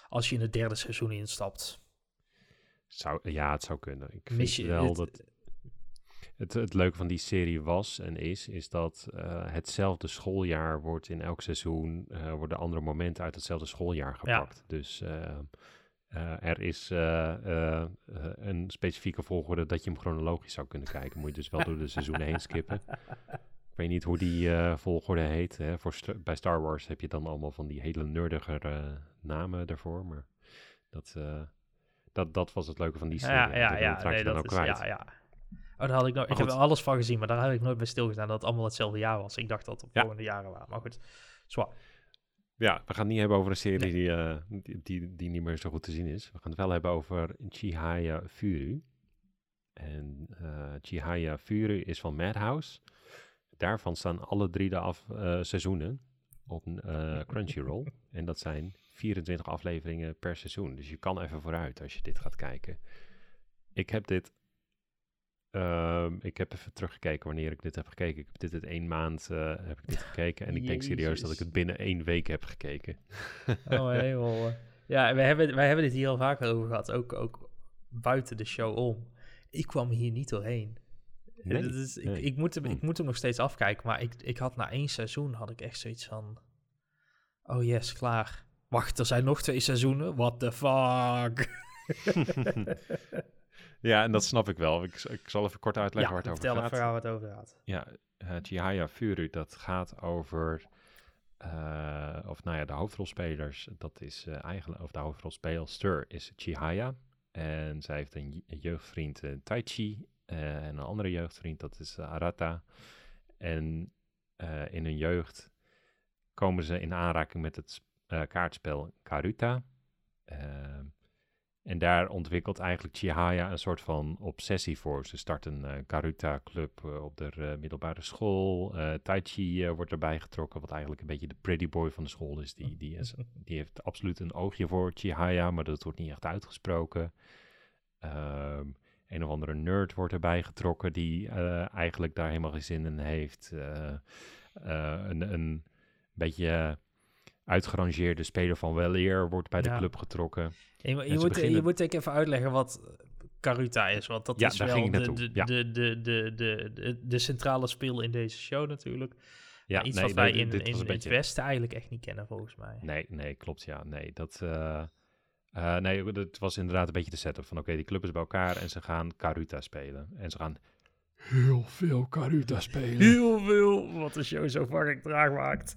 als je in het derde seizoen instapt, Zou, ja, het zou kunnen. Ik mis vind je wel het- dat het, het leuke van die serie was en is, is dat eh, hetzelfde schooljaar wordt in elk seizoen, eh, worden andere momenten uit hetzelfde schooljaar gepakt. Dus eh, er is een specifieke volgorde dat je hem chronologisch zou kunnen kijken. Moet je dus wel door de seizoenen heen skippen. Ik weet niet hoe die volgorde heet. Hè. Voor bij Star Wars heb je dan allemaal van die hele nerdige eh, namen daarvoor. Maar dat, dat, dat was het leuke van die serie. Ja, ja, Dat ja. Nee, dat ook is, kwijt. ja, ja. Oh, daar had ik, nog, ik heb er alles van gezien, maar daar had ik nooit bij stilgestaan dat het allemaal hetzelfde jaar was. Ik dacht dat het Ja. volgende jaren waren. Maar goed, zwaar. Ja, we gaan het niet hebben over een serie Nee. die, eh, die, die, die niet meer zo goed te zien is. We gaan het wel hebben over Chihaya Furu. En eh Chihaya Furu is van Madhouse. Daarvan staan alle drie de af, eh, seizoenen op <laughs> Crunchyroll. en dat zijn 24 afleveringen per seizoen. Dus je kan even vooruit als je dit gaat kijken. Ik heb dit... ehm, ik heb even teruggekeken wanneer ik dit heb gekeken. Ik heb dit in één maand eh, heb ik dit gekeken. En ik denk serieus dat ik het binnen één week heb gekeken. Oh, <laughs> helemaal. Ja, wij hebben, wij hebben dit hier al vaker over gehad, ook, ook buiten de show om. Ik kwam hier niet doorheen. Nee, ik, ik, moet hem, ik Hm. moet hem nog steeds afkijken, maar ik, ik had na één seizoen had ik echt zoiets van... Oh yes, klaar. Wacht, er zijn nog twee seizoenen? What the fuck? <laughs> <laughs> ja, en dat snap ik wel. Ik, ik zal even kort uitleggen ja, waar het vertel over gaat. waar het over gaat. Ja, uh, Chihaya Furu, dat gaat over eh, of nou ja, de hoofdrolspelers, dat is eh, eigenlijk, of de hoofdrolspeelster is Chihaya. En zij heeft een, je- een jeugdvriend, eh, Taichi. eh, en een andere jeugdvriend, dat is eh, Arata. En eh, in hun jeugd komen ze in aanraking met het eh, kaartspel Karuta. En daar ontwikkelt eigenlijk Chihaya een soort van obsessie voor. Ze start een eh, Karuta-club eh, op de eh, middelbare school. Eh Taichi eh, wordt erbij getrokken, wat eigenlijk een beetje de pretty boy van de school is. Die, die, is, <laughs> die heeft absoluut een oogje voor Chihaya, maar dat wordt niet echt uitgesproken. Ehm, een of andere nerd wordt erbij getrokken die eh, eigenlijk daar helemaal geen zin in heeft. Eh, eh, een, een beetje uitgerangeerde speler van weleer wordt bij de Ja. club getrokken. Je, En moet, beginnen- je moet ik even uitleggen wat Karuta is, want dat Ja, is wel de, de, ja. de, de, de, de, de, centrale speel in deze show natuurlijk. Ja, Iets nee, wat wij nee, in, in, in beetje... het Westen eigenlijk echt niet kennen, volgens mij. Nee, nee, klopt, ja. Nee, dat... eh, eh, nee, het was inderdaad een beetje de setup van... Oké, die club is bij elkaar en ze gaan Karuta spelen. En ze gaan heel veel Karuta spelen. Heel veel, wat de show zo fucking traag maakt.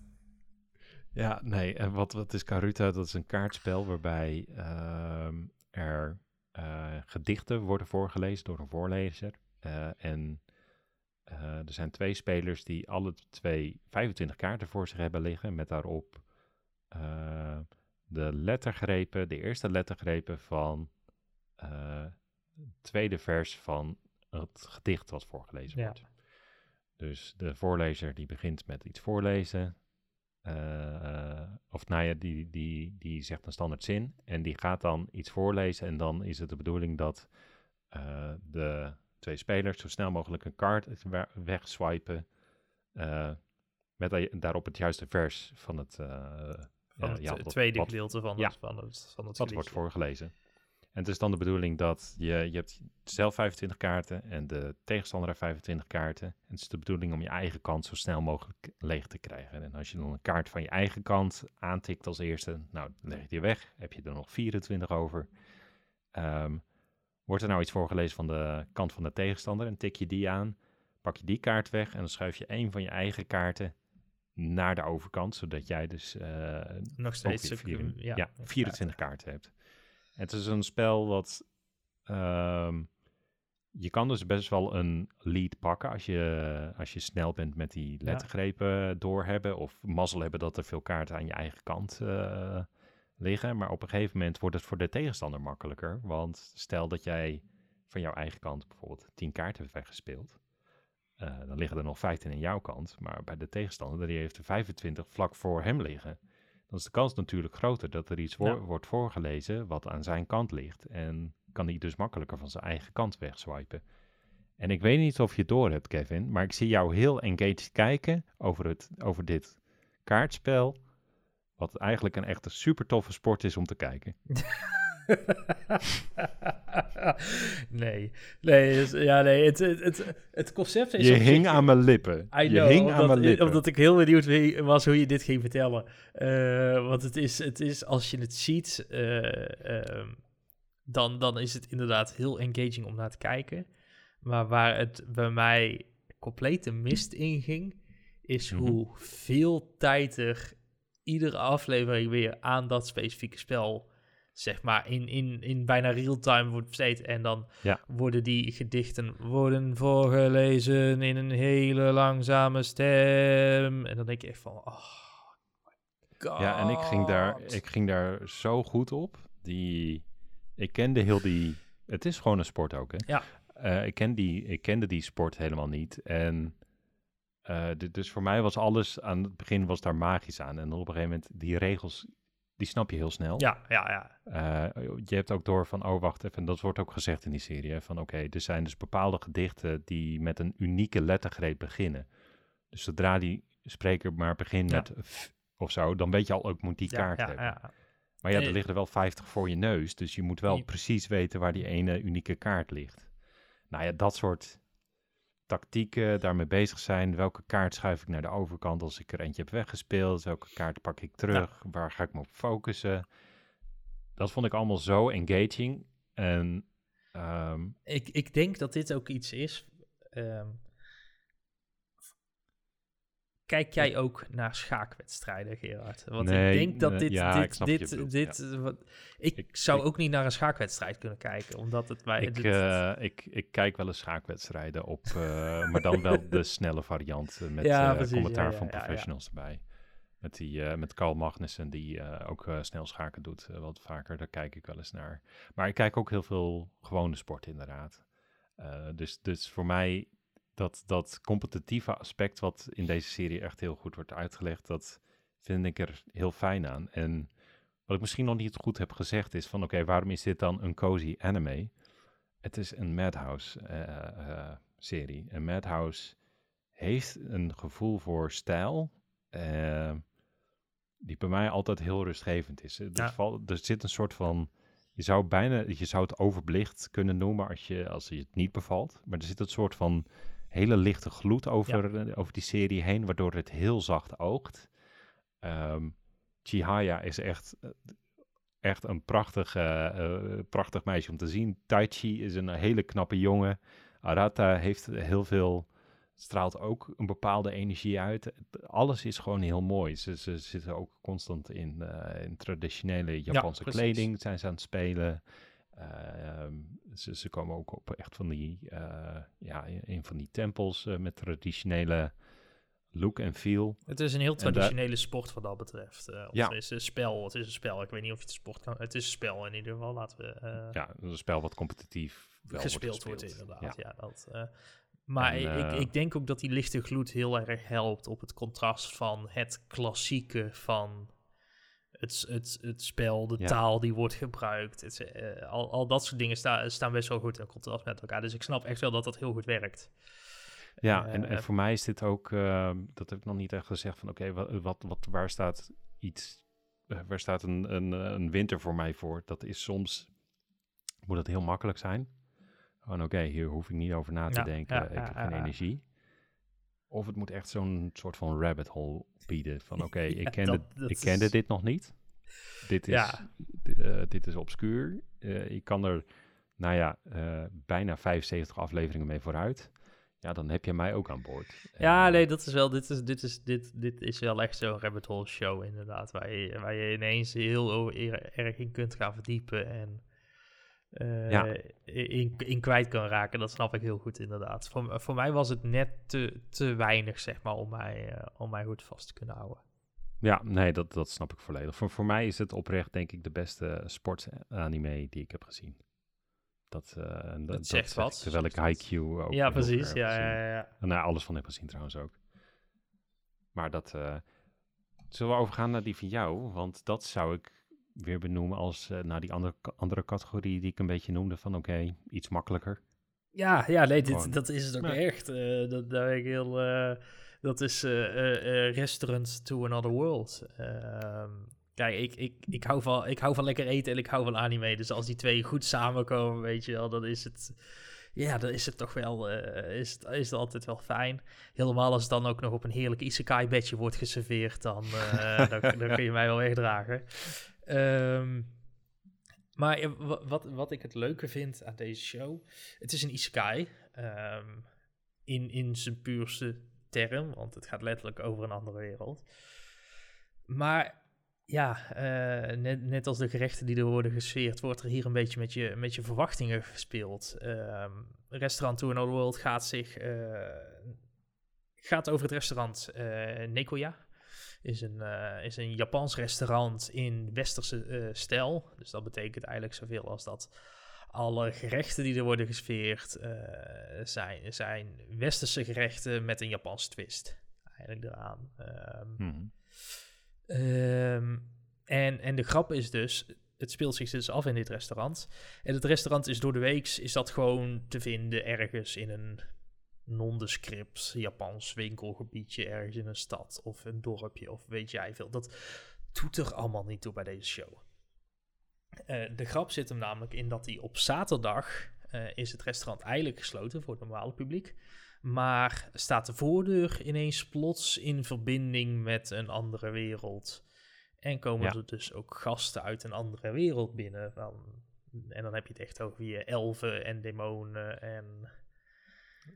Ja, nee. En wat, wat is Karuta? Dat is een kaartspel waarbij ehm, er eh, gedichten worden voorgelezen door een voorlezer. Eh, en eh, er zijn twee spelers die alle twee 25 kaarten voor zich hebben liggen. Met daarop de lettergrepen, de eerste lettergrepen van het tweede vers van het gedicht wat voorgelezen Ja. wordt. Dus de voorlezer die begint met iets voorlezen. Eh, of nou ja, die, die, die zegt een standaard zin. En die gaat dan iets voorlezen. En dan is het de bedoeling dat eh, de twee spelers zo snel mogelijk een kaart we- wegswipen. eh, met da- daarop het juiste vers van het, Van ja, het tweede gedeelte van, ja. het, van het, van het wat wordt voorgelezen. En het is dan de bedoeling dat je, je hebt zelf 25 kaarten en de tegenstander heeft 25 kaarten. En het is de bedoeling om je eigen kant zo snel mogelijk leeg te krijgen. En als je dan een kaart van je eigen kant aantikt als eerste, nou, leg je die weg. Heb je er nog 24 over. Ehm, wordt er nou iets voorgelezen van de kant van de tegenstander en tik je die aan, pak je die kaart weg en dan schuif je een van je eigen kaarten naar de overkant, zodat jij dus eh, Nog steeds. vier- ja, 24 kaarten hebt. Het is een spel wat... ehm, je kan dus best wel een lead pakken als je, als je snel bent met die lettergrepen doorhebben. Of mazzel hebben dat er veel kaarten aan je eigen kant eh, liggen. Maar op een gegeven moment wordt het voor de tegenstander makkelijker. Want stel dat jij van jouw eigen kant bijvoorbeeld 10 kaarten hebt weggespeeld. eh, dan liggen er nog 15 aan jouw kant. Maar bij de tegenstander, die heeft er 25 vlak voor hem liggen dan is de kans natuurlijk groter dat er iets wordt voorgelezen wat aan zijn kant ligt. En kan hij dus makkelijker van zijn eigen kant wegswipen. En ik weet niet of je het door hebt, Kevin, maar ik zie jou heel engaged kijken over, het, over dit kaartspel. Wat eigenlijk een echte super toffe sport is om te kijken. <laughs> <laughs> nee, nee, dus- ja, nee, het, het, het, het concept is Je hing aan mijn lippen. I je know, hing aan omdat, mijn lippen. omdat ik heel benieuwd was hoe je dit ging vertellen. Eh, want het is, het is, als je het ziet, eh, ehm, dan, dan is het inderdaad heel engaging om naar te kijken. Maar waar het bij mij compleet de mist in ging, is Mhm. hoe veel tijd er iedere aflevering weer aan dat specifieke spel, zeg maar, in, in, in bijna real-time wordt besteed. En dan Ja. worden die gedichten worden voorgelezen in een hele langzame stem. En dan denk je echt van, oh my god. Ja, en ik ging, daar, ik ging daar zo goed op. Die, ik kende heel die... Het is gewoon een sport ook, hè? Ja. Eh, ik, ken die, ik kende die sport helemaal niet. En d- dus voor mij was alles... Aan het begin was daar magisch aan. En dan op een gegeven moment, die regels, die snap je heel snel. Ja, ja, ja. Eh, je hebt ook door van, oh wacht even, en dat wordt ook gezegd in die serie, hè, van oké, er zijn dus bepaalde gedichten die met een unieke lettergreep beginnen. Dus zodra die spreker maar begint Ja. met f of zo, dan weet je al, ook moet die ja, kaart ja, hebben. ja. Maar ja, er liggen er wel 50 voor je neus, dus je moet wel precies weten waar die ene unieke kaart ligt. Nou ja, dat soort tactieken, daarmee bezig zijn. Welke kaart schuif ik naar de overkant als ik er eentje heb weggespeeld? Welke kaart pak ik terug? Waar ga ik me op focussen? Dat vond ik allemaal zo engaging. En ehm, Ik, ik denk dat dit ook iets is. ehm, Kijk jij ook naar schaakwedstrijden, Gerard? Want Nee, ik denk dat dit, ja, ik dit, dit, dit, wat, ik, Ik- zou ik- ook niet naar een schaakwedstrijd kunnen kijken, omdat het bij Ik, eh, ik, ik kijk wel eens schaakwedstrijden op, eh, <laughs> maar dan wel de snelle variant eh, met Ja, precies, commentaar van professionals erbij. Met, die, met Carl Magnussen, die ook snel schaken doet, wat vaker. Daar kijk ik wel eens naar. Maar ik kijk ook heel veel gewone sport, inderdaad. Dus, dus voor mij, dat, dat competitieve aspect wat in deze serie echt heel goed wordt uitgelegd, dat vind ik er heel fijn aan. En wat ik misschien nog niet goed heb gezegd is van, oké, waarom is dit dan een cozy anime? Het is een Madhouse eh, eh, serie. En Madhouse heeft een gevoel voor stijl, eh, die bij mij altijd heel rustgevend is. Er, Ja. valt- er zit een soort van, je zou bijna, je zou het overbelicht kunnen noemen als je, als je het niet bevalt. Maar er zit een soort van hele lichte gloed over, eh, over die serie heen, waardoor het heel zacht oogt. Ehm Chihaya is echt, eh, echt een prachtig, eh, prachtig meisje om te zien. Taichi is een hele knappe jongen. Arata heeft heel veel, straalt ook een bepaalde energie uit. Alles is gewoon heel mooi. Ze, ze zitten ook constant in, in traditionele Japanse precies. kleding, zijn ze aan het spelen. Eh, ehm, ze, ze komen ook op echt van die, eh, ja, een van die tempels eh, met traditionele look en feel. Het is een heel traditionele sport wat dat betreft. eh, of Ja. Het is een spel, het is een spel. Ik weet niet of je het sport kan... Het is een spel in ieder geval, laten we... Ja, een spel wat competitief wel gespeeld wordt, wordt, gespeeld. inderdaad. Ja. Ja. dat, maar En, ik, ik denk ook dat die lichte gloed heel erg helpt op het contrast van het klassieke van het, het, het spel, de Ja. taal die wordt gebruikt. Het, eh, al, al dat soort dingen sta, staan best wel goed in contrast met elkaar. Dus ik snap echt wel dat dat heel goed werkt. Ja, en, en Eh, voor mij is dit ook, ehm, dat heb ik nog niet echt gezegd van oké, wat, wat, wat, waar staat iets, eh, waar staat een, een, eh, een winter voor mij voor? Dat is soms, moet het heel makkelijk zijn. Gewoon oké, hier hoef ik niet over na te Ja, denken, ja, ik heb geen energie. Of het moet echt zo'n soort van rabbit hole bieden van <laughs> oké, Ja, ik, kende, dat- dat ik kende is- dit nog niet. Dit is, Ja. eh, dit is obscuur. Eh, ik kan er, nou ja, eh, bijna 75 afleveringen mee vooruit. Ja, dan heb je mij ook aan boord. Ja, nee, dat is wel, dit is, dit is, dit, dit is wel echt zo'n rabbit hole show inderdaad, waar je, waar je ineens heel er- erg in kunt gaan verdiepen en eh, Ja. in, in kwijt kan raken. Dat snap ik heel goed inderdaad. Voor, voor mij was het net te, te weinig, zeg maar, om mij, eh, om mij goed vast te kunnen houden. Ja, nee, dat, dat snap ik volledig. Voor, voor mij is het oprecht, denk ik, de beste sportanime die ik heb gezien. Dat, eh, dat, zegt zeg ik wat. Terwijl ik Haikyuu ook ja, precies. Ja, ja, ja. En nou, alles van heb gezien trouwens ook. Maar dat... zullen we overgaan naar die van jou? Want dat zou ik weer benoemen als eh, naar die andere, andere categorie die ik een beetje noemde. Van oké, iets makkelijker. Ja, ja nee, dit, dat is het ook Ja. echt. Eh, dat, daar ben ik heel, eh, dat is eh, eh, eh, Restaurant to Another World. Ehm, kijk, ik, ik, ik, hou van, ik hou van lekker eten en ik hou van anime. Dus als die twee goed samenkomen, weet je wel, dan is het... Ja, dan is het toch wel, eh, is, het, is het altijd wel fijn. Helemaal als het dan ook nog op een heerlijk isekai-bedje wordt geserveerd, dan, eh, dan, dan kun je mij wel wegdragen. Ehm, maar wat, wat ik het leuke vind aan deze show, het is een isekai. ehm, in, in zijn puurste term, want het gaat letterlijk over een andere wereld. Maar ja, eh, net, net als de gerechten die er worden gesfeerd, wordt er hier een beetje met je, met je verwachtingen gespeeld. Ehm restaurant To Another World gaat zich eh, gaat over het restaurant eh Nekoya. Is een, eh, is een Japans restaurant in westerse eh, stijl. Dus dat betekent eigenlijk zoveel als dat alle gerechten die er worden gesfeerd eh, zijn, zijn westerse gerechten met een Japanse twist. Eigenlijk eraan. Ehm, Mhm. Ehm, en, en de grap is dus, het speelt zich dus af in dit restaurant. En het restaurant is door de week is dat gewoon te vinden ergens in een nondescript Japans winkelgebiedje, ergens in een stad of een dorpje of weet jij veel. Dat doet er allemaal niet toe bij deze show. Eh, de grap zit hem namelijk in dat hij op zaterdag eh, is het restaurant eigenlijk gesloten voor het normale publiek. Maar staat de voordeur ineens plots in verbinding met een andere wereld. En komen Ja. er dus ook gasten uit een andere wereld binnen. Dan, en dan heb je het echt over je elfen en demonen en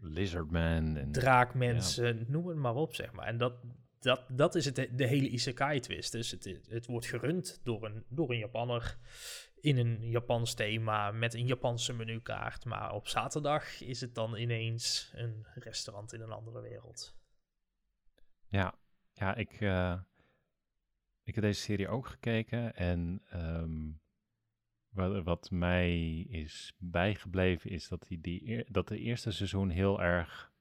Lizardman. En, draakmensen, noem het maar op, zeg maar. En dat, dat, dat is het, de hele isekai-twist. Dus het, het wordt gerund door een, door een Japanner in een Japans thema met een Japanse menukaart. Maar op zaterdag is het dan ineens een restaurant in een andere wereld. Ja, ja ik, eh, ik heb deze serie ook gekeken en ehm, wat, wat mij is bijgebleven is dat, die, die, dat de eerste seizoen heel erg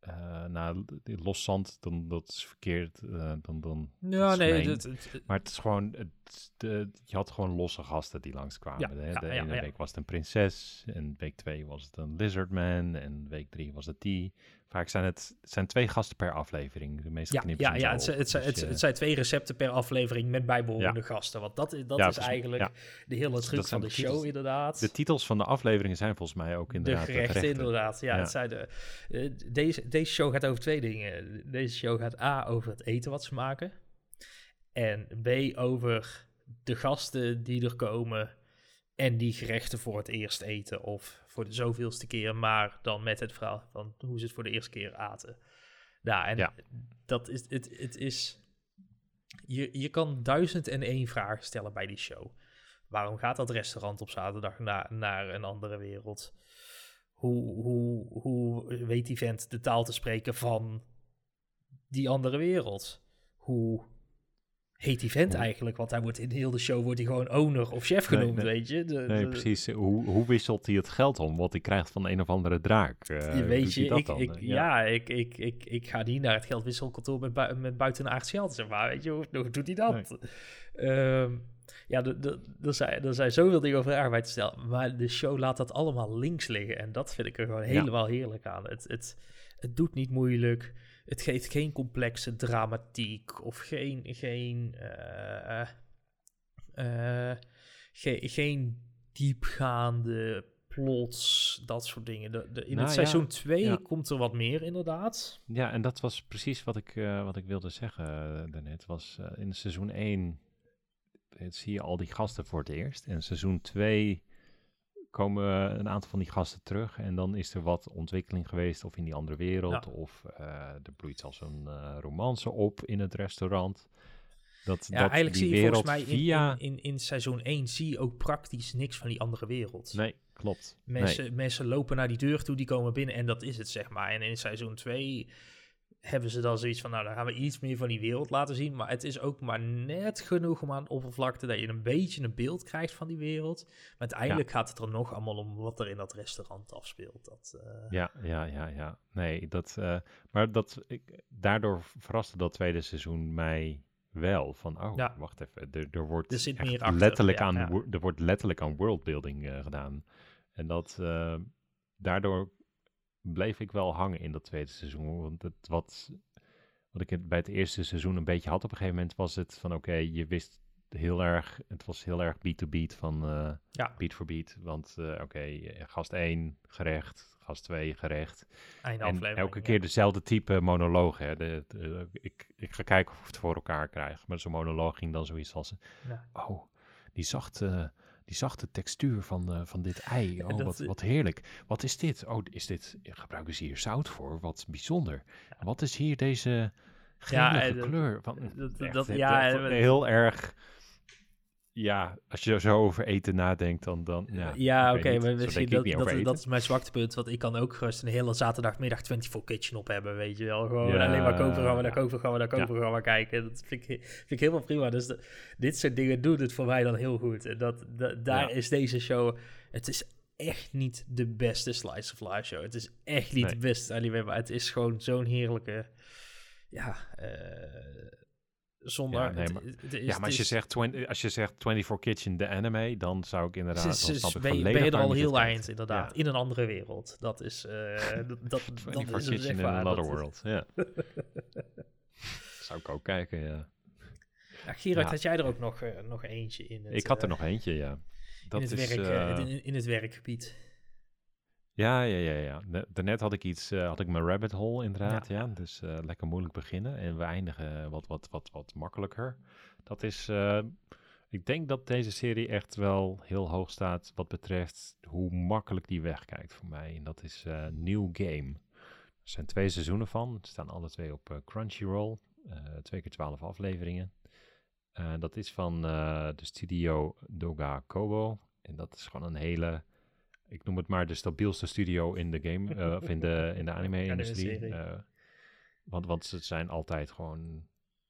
eh nou, loszand, dan dat is verkeerd. eh, dan, dan, Ja, nee, het- het- Maar het is gewoon, het, de, je had gewoon losse gasten die langskwamen. Ja, de ja, de ja, ene ja. week was het een prinses, en week twee was het een lizardman, en week drie was het die. Vaak zijn het, het zijn twee gasten per aflevering. De meeste ja, knippen ja, ja het, het, Dus het, je- het zijn twee recepten per aflevering met bijbehorende gasten. Want dat, is- dat is eigenlijk de hele truc van de de show, inderdaad. de titels van de afleveringen zijn volgens mij ook De inderdaad gerechten, inderdaad. Ja, Ja. Het zijn de, eh, deze, deze show gaat over twee dingen. Deze show gaat A, over het eten wat ze maken. En B, over de gasten die er komen en die gerechten voor het eerst eten. Of voor de zoveelste keer, maar dan met het verhaal van hoe ze het voor de eerste keer aten. Ja, en Ja. dat is, het, het is... Je, je kan duizend en één vragen stellen bij die show. Waarom gaat dat restaurant op zaterdag naar, naar een andere wereld? Hoe, hoe, hoe weet die vent de taal te spreken van die andere wereld? Hoe heet die vent Hoe- eigenlijk? Want hij wordt in heel de show wordt hij gewoon owner of chef Nee, genoemd, nee. weet je? De, Nee, precies. Hoe, hoe wisselt hij het geld om wat hij krijgt van een of andere draak? Eh, weet je, ik, dan? ik, ja, ik, ik, ik, ik ga niet naar het geldwisselkantoor met, bui met buitenaards geld, zeg maar. Weet je, hoe, hoe doet hij dat? Ehm, ja, de- de- er zijn, er zijn zoveel dingen over arbeid te stellen, maar de show laat dat allemaal links liggen. En dat vind ik er gewoon helemaal heerlijk aan. Het, het, het doet niet moeilijk. Het geeft geen complexe dramatiek of geen, geen, eh, eh, ge- geen diepgaande plots, dat soort dingen. De, de, in Nou het ja, seizoen 2 ja. komt er wat meer, inderdaad. Ja, en dat was precies wat ik, eh, wat ik wilde zeggen eh, daarnet. Was eh, in seizoen 1 eh, zie je al die gasten voor het eerst. En seizoen 2 komen een aantal van die gasten terug. En dan is er wat ontwikkeling geweest, of in die andere wereld. Ja. Of eh, er bloeit zelfs een eh, romance op in het restaurant. Dat, Ja, dat eigenlijk die zie je volgens mij in, via... in, in, in seizoen 1 zie je ook praktisch niks van die andere wereld. Nee, klopt. Mensen, mensen lopen naar die deur toe, die komen binnen en dat is het, zeg maar. En in seizoen 2 hebben ze dan zoiets van, nou, dan gaan we iets meer van die wereld laten zien. Maar het is ook maar net genoeg om aan de oppervlakte dat je een beetje een beeld krijgt van die wereld. Maar uiteindelijk gaat het er nog allemaal om wat er in dat restaurant afspeelt. Dat, eh, Ja, ja, ja, ja. Nee, dat, eh, maar dat, ik, daardoor verraste dat tweede seizoen mij wel. Van, oh, Ja. wacht even, er, er wordt Er zit meer achter, letterlijk ja, aan, er wordt letterlijk aan worldbuilding eh, gedaan. En dat, daardoor bleef ik wel hangen in dat tweede seizoen. Want het, wat, wat ik bij het eerste seizoen een beetje had op een gegeven moment, was het van, oké, je wist heel erg, het was heel erg beat to beat van... eh, ja, beat voor beat. Want eh, oké, gast 1 gerecht, gast 2 gerecht. einde En elke ja. keer dezelfde type monoloog. Hè. De, de- ik, ik ga kijken of ik het voor elkaar krijg. Maar zo'n monoloog ging dan zoiets als... Ja. Oh, die zachte, die zachte textuur van, eh, van dit ei. Oh, wat, wat heerlijk. Wat is dit? Oh, is dit... Gebruiken ze hier zout voor? Wat bijzonder. Wat is hier deze gelige eh, kleur? Van, dat- echt, dat- ja, eh, heel erg... Ja, als je zo over eten nadenkt, dan... dan ja, Ja, ik oké, maar misschien dat, dat, over dat is mijn zwaktepunt. Want ik kan ook gerust een hele zaterdagmiddag 24 Kitchen op hebben, weet je wel. Gewoon Ja, alleen maar kookprogramma, naar ja. kookprogramma, naar kookprogramma kijken. Dat vind ik, vind ik helemaal prima. Dus de- dit soort dingen doet het voor mij dan heel goed. En dat, daar Ja. is deze show... Het is echt niet de beste Slice of Life show. Het is echt niet Nee. de beste anime, maar het is gewoon zo'n heerlijke... Ja, eh, zonder... Ja, nee, maar- het is- Ja, maar als je, zegt 20, als je zegt 24 Kitchen, de anime, dan zou ik inderdaad, dan snap ik ben, je er al heel eind, inderdaad. Ja. In een andere wereld. Dat is... eh <laughs> dat, dat, dat 24 is het Kitchen in another world, ja. <laughs> zou ik ook kijken, ja. Ja, Gerard, Ja. had jij er ook nog, eh, nog eentje in het, ik had er eh, nog eentje, ja. Dat in, het is, werk, in, in het werkgebied. Ja, ja, ja, ja. Da- Daarnet had ik iets, eh, had ik mijn rabbit hole inderdaad, ja. Dus eh, lekker moeilijk beginnen en we eindigen wat, wat, wat, wat makkelijker. Dat is, eh, Ik denk dat deze serie echt wel heel hoog staat wat betreft hoe makkelijk die wegkijkt voor mij. En dat is New Game. Er zijn twee seizoenen van. Er staan alle twee op Crunchyroll. Twee keer twaalf afleveringen. dat is van de studio Doga Kobo. En dat is gewoon een hele, ik noem het maar de stabielste studio in de game, <laughs> of in de, in de anime-industrie. want, want ze zijn altijd gewoon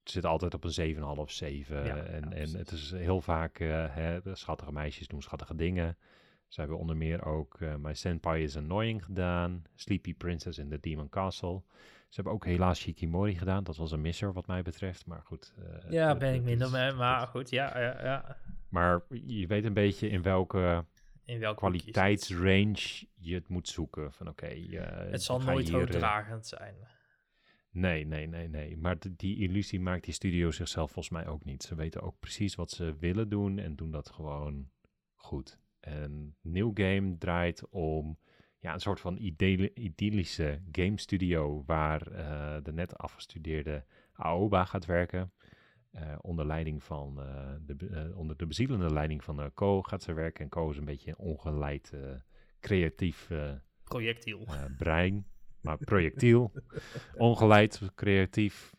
zit altijd op een 7,5, 7. en, en het is heel vaak, uh, hè, de schattige meisjes doen schattige dingen. Ze hebben onder meer ook My Senpai is Annoying gedaan. Sleepy Princess in the Demon Castle. Ze hebben ook helaas Shikimori gedaan. Dat was een misser wat mij betreft. Maar goed. Ja, ben ik minder mee. Maar goed, ja, ja, ja. Maar je weet een beetje in welke, in welke kwaliteitsrange je het moet zoeken. Van oké. het zal nooit hoogdragend zijn. Nee, nee, nee, nee. Maar die illusie maakt die studio zichzelf volgens mij ook niet. Ze weten ook precies wat ze willen doen en doen dat gewoon goed. En New Game draait om ja, een soort van idyllische game studio waar uh, de net afgestudeerde Aoba gaat werken. Uh, onder leiding van uh, de, onder de bezielende leiding van Ko gaat ze werken. En Ko is een beetje een ongeleid creatief projectiel brein. Maar projectiel, <laughs> ongeleid, creatief,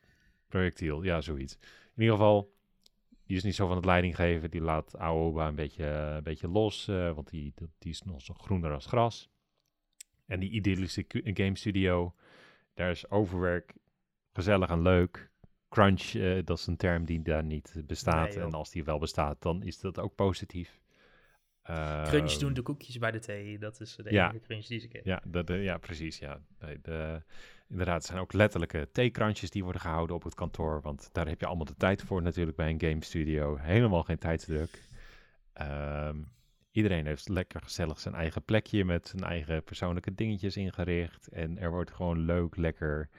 projectiel, ja, zoiets. In ieder geval, die is niet zo van het leiding geven. Die laat Aoba een beetje, een beetje los, want die, die is nog zo groener als gras. En die idyllische game studio, daar is overwerk gezellig en leuk. Crunch, uh, dat is een term die daar niet bestaat. en als die wel bestaat, dan is dat ook positief. crunch doen ehm, de koekjes bij de thee. Dat is de enige crunch die ze kennen. Ja, de, de, ja precies. Ja. De, inderdaad, er zijn ook letterlijke theekrantjes die worden gehouden op het kantoor. Want daar heb je allemaal de tijd voor natuurlijk bij een game studio. Helemaal geen tijdsdruk. Ehm, iedereen heeft lekker gezellig zijn eigen plekje met zijn eigen persoonlijke dingetjes ingericht. En er wordt gewoon leuk, lekker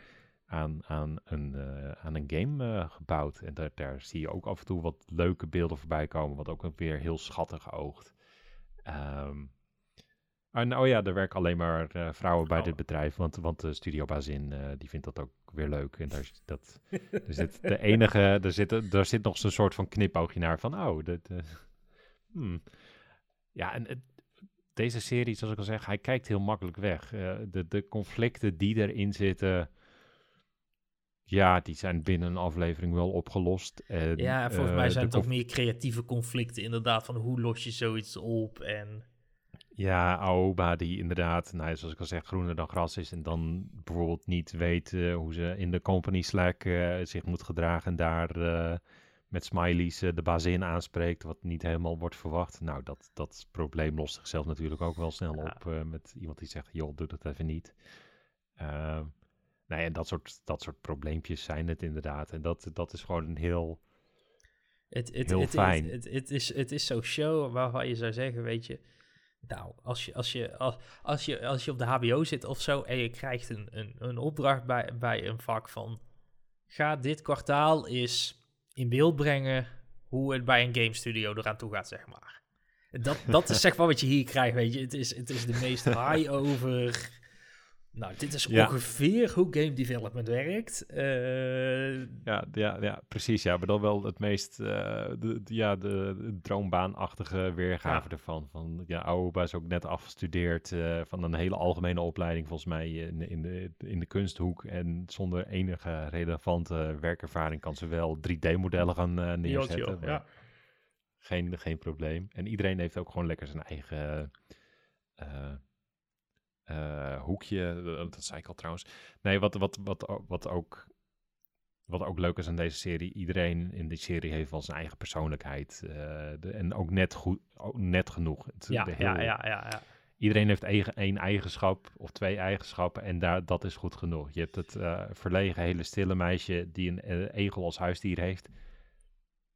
aan, aan, een, uh, aan een game uh, gebouwd. En daar, daar zie je ook af en toe wat leuke beelden voorbij komen, wat ook weer heel schattig oogt. Um, en oh ja, er werken alleen maar uh, vrouwen bij dit bedrijf, want, want de studiobazin die vindt dat ook weer leuk. En daar is dat, <laughs> er zit de enige, er zit, er zit nog zo'n soort van knipoogje naar van, oh, uh, hmm. ja, en deze serie, zoals ik al zeg, hij kijkt heel makkelijk weg. de, de conflicten die erin zitten, ja, die zijn binnen een aflevering wel opgelost. En, ja, volgens mij zijn het toch meer creatieve conflicten, inderdaad, van hoe los je zoiets op en... Ja, Aoba die inderdaad, nou, zoals ik al zeg, groener dan gras is. En dan bijvoorbeeld niet weet uh, hoe ze in de company Slack uh, zich moet gedragen. En daar uh, met smileys de bazin aanspreekt, wat niet helemaal wordt verwacht. Nou, dat, dat probleem lost zichzelf natuurlijk ook wel snel op met iemand die zegt, joh, doe dat even niet. Nou ja, dat soort, dat soort probleempjes zijn het inderdaad. En dat, dat is gewoon een heel... Het, het, heel fijn. Het, het, is, het is zo'n show waarvan je zou zeggen, weet je nou, als je, als, je, als, als, je, als je op de HBO zit of zo en je krijgt een, een, een opdracht bij, bij een vak van... Ga dit kwartaal eens in beeld brengen hoe het bij een game studio eraan toe gaat, zeg maar. Dat, dat is zeg maar wat je hier krijgt, weet je. Het is, het is de meest <laughs> high over nou, dit is ongeveer hoe game development werkt. Uh... Ja, ja, ja, precies. Ja, maar dan wel het meest, uh, de, ja, de, droombaanachtige weergave ervan. Van, ja, Aoba is ook net afgestudeerd uh, van een hele algemene opleiding, volgens mij, in, in, de, in de kunsthoek. En zonder enige relevante werkervaring kan ze wel 3D-modellen gaan neerzetten. ja. Geen, geen probleem. En iedereen heeft ook gewoon lekker zijn eigen uh, hoekje. Dat zei ik al trouwens. Nee, wat, wat, wat, wat, ook, wat ook leuk is aan deze serie. Iedereen in die serie heeft wel zijn eigen persoonlijkheid. Uh, de, en ook net, goed, ook net genoeg. Het, ja, heel, ja, ja, ja, ja, Iedereen heeft eigen, één eigenschap of twee eigenschappen. En daar, dat is goed genoeg. Je hebt het uh, verlegen, hele stille meisje die een egel als huisdier heeft. Dat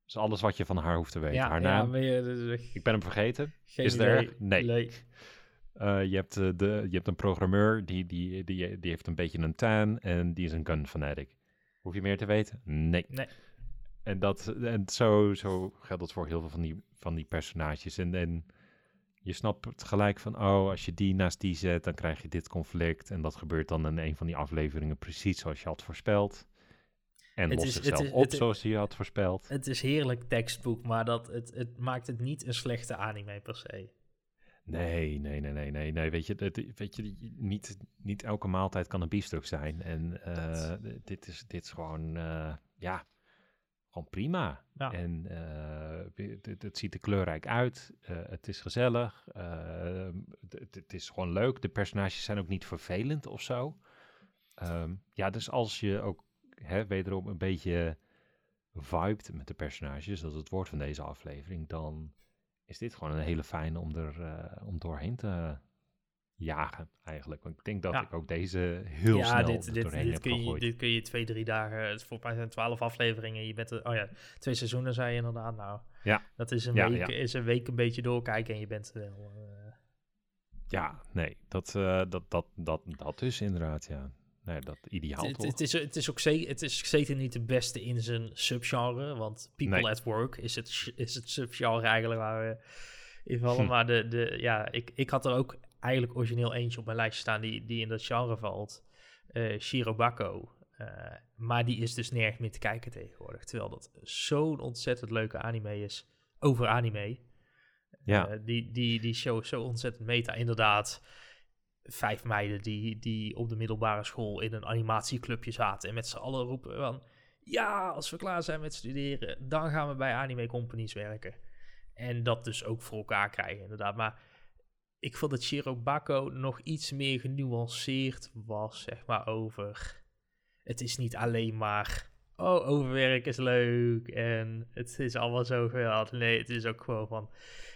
is alles wat je van haar hoeft te weten. Ja, haar naam. Je, ik ben hem vergeten. is er? Nee. nee. Uh, je, hebt, uh, de, je hebt een programmeur, die, die, die, die heeft een beetje een tan en die is een gun fanatic. Hoef je meer te weten? Nee. nee. En, dat, en zo, zo geldt het voor heel veel van die, van die personages. En, en je snapt gelijk van, oh, als je die naast die zet, dan krijg je dit conflict. En dat gebeurt dan in een van die afleveringen precies zoals je had voorspeld. En Het lost is- het zichzelf is- op het zoals hij had voorspeld. Het is heerlijk tekstboek, maar dat, het, het maakt het niet een slechte anime per se. Nee, nee, nee, nee, nee, nee. Weet je, het, weet je niet, niet elke maaltijd kan een biefstuk zijn. En eh, dit, is, dit is gewoon, eh, ja, gewoon prima. Ja. En eh, het, ziet er kleurrijk uit. het is gezellig. het, het- het is gewoon leuk. De personages zijn ook niet vervelend of zo. Ehm, ja, dus als je ook hè, wederom een beetje vibet met de personages, dat is het woord van deze aflevering, dan is dit gewoon een hele fijne om er eh, om doorheen te jagen eigenlijk. Want ik denk dat Ja. ik ook deze heel ja, snel dit, dit, doorheen dit, heb kun je, dit kun je twee, drie dagen. Het voor mij zijn twaalf afleveringen. Je bent er, oh ja, twee seizoenen zei je inderdaad. Nou, Ja. dat is een, Ja, week, is een week een beetje doorkijken en je bent er wel. eh, Ja, nee, dat, eh, dat, dat, dat, dat dus inderdaad, ja. Dat ideaal het, toch? het, is, het is ook zeker, het is zeker niet de beste in zijn subgenre. Want People Nee. at Work is het, is het subgenre eigenlijk waar we in vallen. Hm. Maar de, de, ja, ik, ik had er ook eigenlijk origineel eentje op mijn lijstje staan die, die in dat genre valt. eh Shirobako. Eh, maar die is dus nergens meer te kijken tegenwoordig. Terwijl dat zo'n ontzettend leuke anime is over anime. ja, Eh, die, die, die show is zo ontzettend meta. Inderdaad, vijf meiden die, die op de middelbare school in een animatieclubje zaten. En met z'n allen roepen van... Ja, als we klaar zijn met studeren, dan gaan we bij anime companies werken. En dat dus ook voor elkaar krijgen, inderdaad. Maar ik vond dat Shirobako nog iets meer genuanceerd was, zeg maar, over... Het is niet alleen maar... Oh, overwerk is leuk en het is allemaal zo. Nee, het is ook gewoon van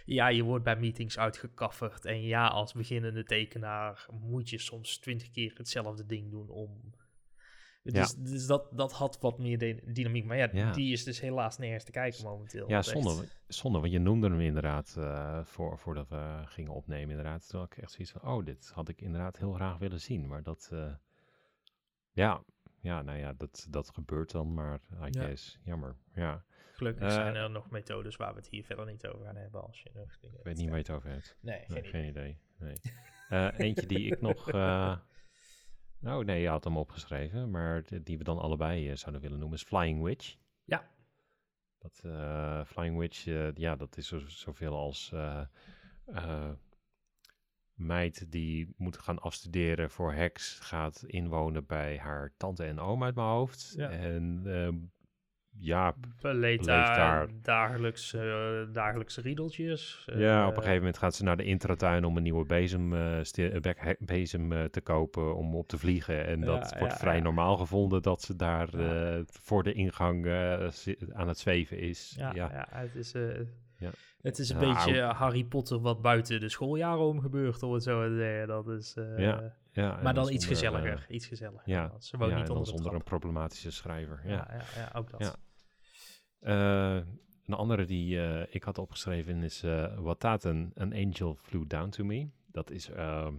ja, je wordt bij meetings uitgekafferd. En ja, als beginnende tekenaar moet je soms twintig keer hetzelfde ding doen om. Dus, dus dat, dat had wat meer dynamiek. Maar ja, Ja. die is dus helaas nergens te kijken momenteel. ja zonde, zonde, want je noemde hem inderdaad eh, voor, voordat we gingen opnemen inderdaad. Toen had ik echt zoiets van, oh, dit had ik inderdaad heel graag willen zien. Maar dat, eh, ja, ja, nou ja, dat, dat gebeurt dan, maar I Ja. guess, jammer, ja. Gelukkig Eh, zijn er nog methodes waar we het hier verder niet over gaan hebben. Als je nog dingen Ik weet niet waar je het over hebt. Nee, geen Nee, idee. geen idee. Nee. Eh, eentje die ik nog. eh, <laughs> nou, nee, je had hem opgeschreven, maar die we dan allebei eh, zouden willen noemen is Flying Witch. Ja. Dat eh, Flying Witch, eh, ja, dat is zo, zoveel als eh, eh, meid die moet gaan afstuderen voor heks, gaat inwonen bij haar tante en oom uit mijn hoofd. Ja. En ehm, ja, Beleefd daar, daar. dagelijkse, dagelijkse riedeltjes. Ja, op eh, een gegeven moment gaat ze naar de intratuin om een nieuwe bezem, eh, eh, bezem eh, te kopen om op te vliegen. En Ja, dat wordt ja, vrij normaal gevonden dat ze daar eh, voor de ingang eh, aan het zweven is. Ja, Ja, ja. het is, eh, Ja. het is een beetje Harry Potter wat buiten de schooljaren om gebeurt, om het zo te zeggen. Dat is, eh, Ja, ja, maar dan iets eh, gezelliger. iets gezelliger. ja, ze woont niet onder de zonder een problematische schrijver. Ja. Ja, ja, ook dat. Eh, een andere die ik had opgeschreven is Wataten, An Angel Flew Down to Me. Dat is, ehm,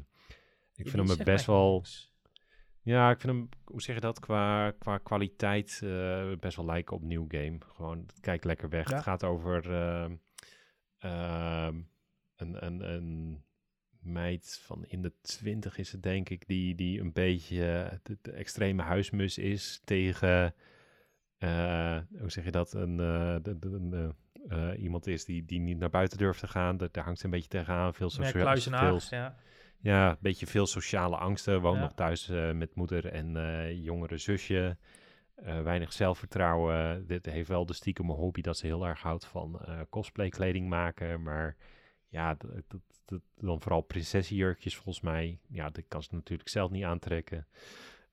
ik vind hem best wel... niks. Ja, ik vind hem, hoe zeg je dat, qua, qua kwaliteit best wel lijken op New Game. Gewoon, het kijkt lekker weg. Ja. Het gaat over een, een, een meid van in de twintig is het denk ik, die, die een beetje de, de extreme huismus is tegen, eh, hoe zeg je dat, een, eh, de, de, eh, iemand is die, die niet naar buiten durft te gaan. Daar, daar hangt ze een beetje tegenaan. Veel kluizenaar, veel, ja. ja, een beetje veel sociale angsten. Woont Ja. nog thuis met moeder en jongere zusje. Eh, weinig zelfvertrouwen. Dit heeft wel de stiekem een hobby dat ze heel erg houdt van eh, cosplay kleding maken. Maar ja, dat, dat, dat- dan vooral prinsessenjurkjes volgens mij. Ja, dat kan ze natuurlijk zelf niet aantrekken.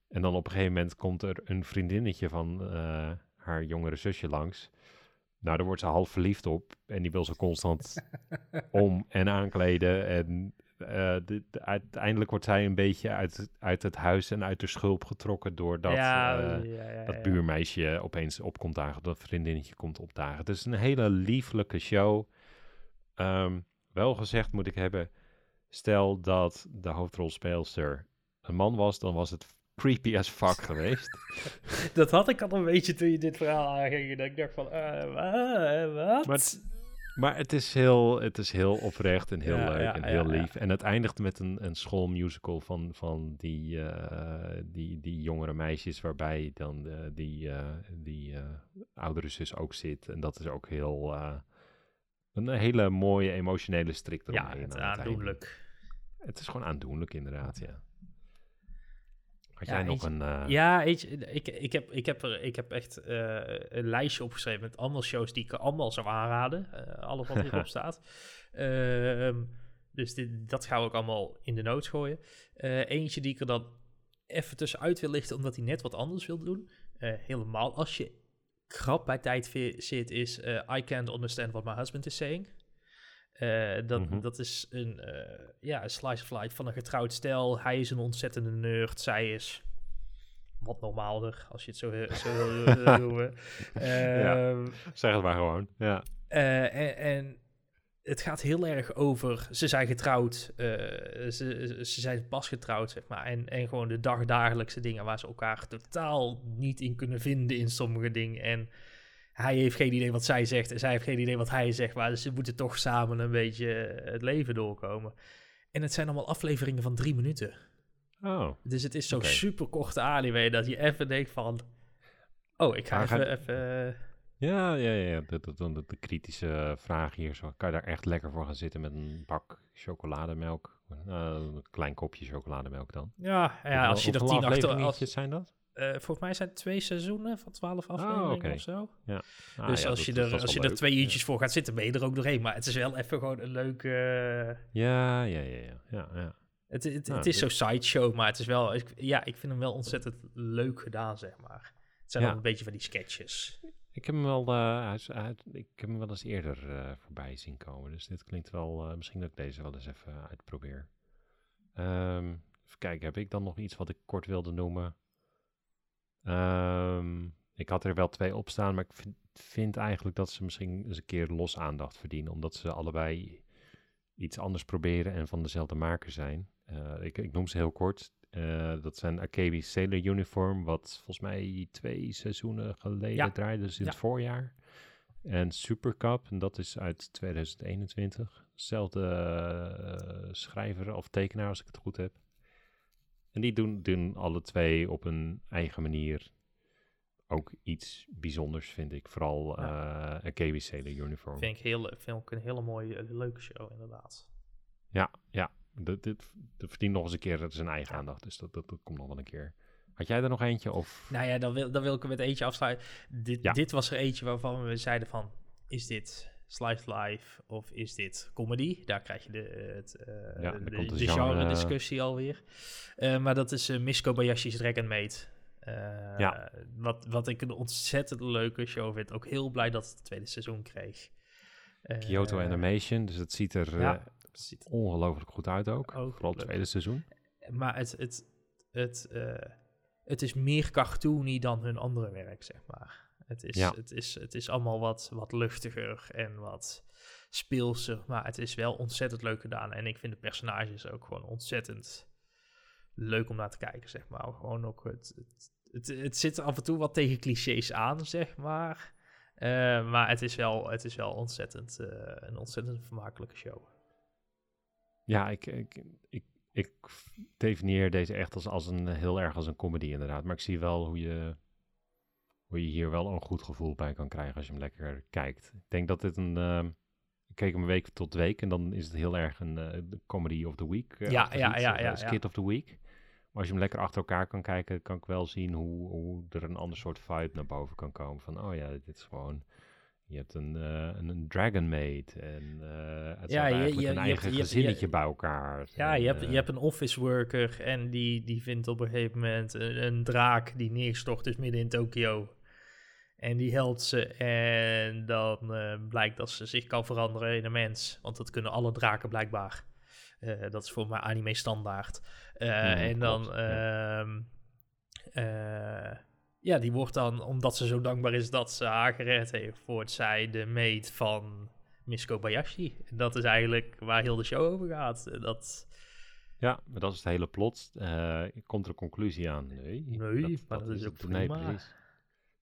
En dan op een gegeven moment komt er een vriendinnetje van eh, haar jongere zusje langs. Nou, daar wordt ze half verliefd op. En die wil ze constant <laughs> om en aankleden. En de, de- uiteindelijk wordt zij een beetje uit, uit het huis en uit de schulp getrokken doordat ja, eh, ja, dat buurmeisje opeens opkomt dagen, dat vriendinnetje komt opdagen. Het is een hele lieflijke show. Ehm, wel gezegd moet ik hebben, stel dat de hoofdrolspeelster een man was, dan was het creepy as fuck <laughs> geweest. Dat had ik al een beetje toen je dit verhaal aanging. Dat ik dacht van, eh, wa- wat? Maar het- Maar het is heel, het is heel oprecht en heel Ja, leuk ja, en ja, heel ja. lief. En het eindigt met een, een schoolmusical van, van die, eh, die, die jongere meisjes, waarbij dan eh, die, eh, die oudere zus ook zit. En dat is ook heel, een hele mooie emotionele strik Ja, eromheen. het aan het aandoenlijk. Het is gewoon aandoenlijk, inderdaad, ja. Had Ja, jij nog eentje- een... eh, Ja, weet je, ik, ik, heb, ik, heb er, ik heb echt eh, een lijstje opgeschreven met allemaal shows die ik allemaal zou aanraden. eh alles wat hierop <laughs> staat. Ehm, dus dit, dat gaan we ook allemaal in de notes gooien. Eentje die ik er dan even tussenuit wil lichten, omdat hij net wat anders wil doen. Helemaal als je krap bij tijd zit, is I can't understand what my husband is saying. Eh, dat, Mhm. dat is een, eh, ja, een slice of life van een getrouwd stel. Hij is een ontzettende nerd. Zij is wat normaalder, als je het zo, he- zo <laughs> wil noemen. Ja. Ehm, Zeg het maar gewoon, ja. eh, en, en het gaat heel erg over, ze zijn getrouwd, eh, ze, ze zijn pas getrouwd, zeg maar. En, en gewoon de dagdagelijkse dingen waar ze elkaar totaal niet in kunnen vinden in sommige dingen. En hij heeft geen idee wat zij zegt en zij heeft geen idee wat hij zegt. Maar ze moeten toch samen een beetje het leven doorkomen. En het zijn allemaal afleveringen van drie minuten. Oh, Dus het is zo'n Oké. super korte anime dat je even denkt van... Oh, ik ga Maar even... even eh, Ja, ja, ja. De, de, de, de kritische vraag hier. Zo, kan je daar echt lekker voor gaan zitten met een bak chocolademelk? Eh, een klein kopje chocolademelk dan. ja, ja, als je er tien achter... Als, zijn dat? Eh, volgens mij zijn het twee seizoenen van twaalf afleveringen oké. of zo. Ah, dus ja, als, dat- je, er, als je er twee uurtjes voor gaat zitten, ben je er ook doorheen. Maar het is wel even gewoon een leuke... eh, Ja, ja, ja, ja. ja, ja. het, het, Nou, het is zo'n sideshow, maar het is wel... Ik, ja, ik vind hem wel ontzettend leuk gedaan, zeg maar. Het zijn Ja. wel een beetje van die sketches. Ik heb hem wel, eh, is- hij- ik heb hem wel eens eerder eh, voorbij zien komen. Dus dit klinkt wel, eh, misschien dat ik deze wel eens even uitprobeer. Ehm, even kijken, heb ik dan nog iets wat ik kort wilde noemen? Ehm, ik had er wel twee op staan, maar ik vind, vind eigenlijk dat ze misschien eens een keer los aandacht verdienen. Omdat ze allebei iets anders proberen en van dezelfde maker zijn. Eh, ik, ik noem ze heel kort. Eh, dat zijn Akebi Sailor Uniform, wat volgens mij twee seizoenen geleden Ja. draaide, dus in Ja. het voorjaar. En Super Cup, en dat is uit 2021. Zelfde eh, schrijver of tekenaar, als ik het goed heb. En die doen, doen alle twee op een eigen manier ook iets bijzonders, vind ik. Vooral eh Akebi Sailor Uniform. Vind ik, heel, vind ik een hele mooie, eh, leuke show, inderdaad. Ja, ja. Dat, dit, dat verdient nog eens een keer zijn eigen aandacht. Dus dat, dat, dat komt nog wel een keer. Had jij er nog eentje? Of... Nou ja, dan wil, dan wil ik er met eentje afsluiten. Dit, Ja. dit was er eentje waarvan we zeiden van... Is dit slice life of is dit comedy? Daar krijg je de, het, eh, Ja, de, genre- genre-discussie alweer. Eh, maar dat is uh, Miss Kobayashi's Dragon Maid. Eh, Ja. wat, wat ik een ontzettend leuke show vind. Ook heel blij dat het het tweede seizoen kreeg. Eh, Kyoto Animation. Dus het ziet er ja, eh, ziet- ongelooflijk goed uit ook. Ook Vooral het tweede seizoen. maar het, het, het, eh, het is meer cartoony dan hun andere werk, zeg maar. Het is, Ja. het is, het is allemaal wat, wat luchtiger en wat speelser, maar het is wel ontzettend leuk gedaan. En ik vind de personages ook gewoon ontzettend leuk om naar te kijken, zeg maar. Gewoon ook het, het, het, het zit af en toe wat tegen clichés aan, zeg maar. Eh, maar het is wel, het is wel ontzettend, eh, een ontzettend vermakelijke show. Ja, ik, ik, ik, ik definieer deze echt als, als een heel erg als een comedy inderdaad. Maar ik zie wel hoe je, hoe je hier wel een goed gevoel bij kan krijgen als je hem lekker kijkt. Ik denk dat dit een... ehm, ik keek hem week tot week en dan is het heel erg een de comedy of the week. eh, Ja, iets, ja, eh, ja. Skit of the week. Maar als je hem lekker achter elkaar kan kijken, kan ik wel zien hoe, hoe er een ander soort vibe naar boven kan komen. Van, oh ja, dit is gewoon... Je hebt een, eh, een, een Dragon Maid en het Ja, je- eigenlijk je- een je eigen hebt- gezinnetje je- bij elkaar. Ja, En, je hebt, je hebt een office worker en die, die vindt op een gegeven moment een, een draak die neerstort is midden in Tokio. En die helpt ze en dan eh, blijkt dat ze zich kan veranderen in een mens. Want dat kunnen alle draken blijkbaar. Eh, dat is voor mij anime standaard. Eh, en dan, klopt, ja. ehm, eh, ja, die wordt dan, omdat ze zo dankbaar is dat ze haar gered heeft, wordt zij de maid van Miss Kobayashi. En dat is eigenlijk waar heel de show over gaat. Dat, Ja, maar dat is het hele plot. Komt er een conclusie aan? Nee, Nee, maar dat is ook het. Nee, prima. precies.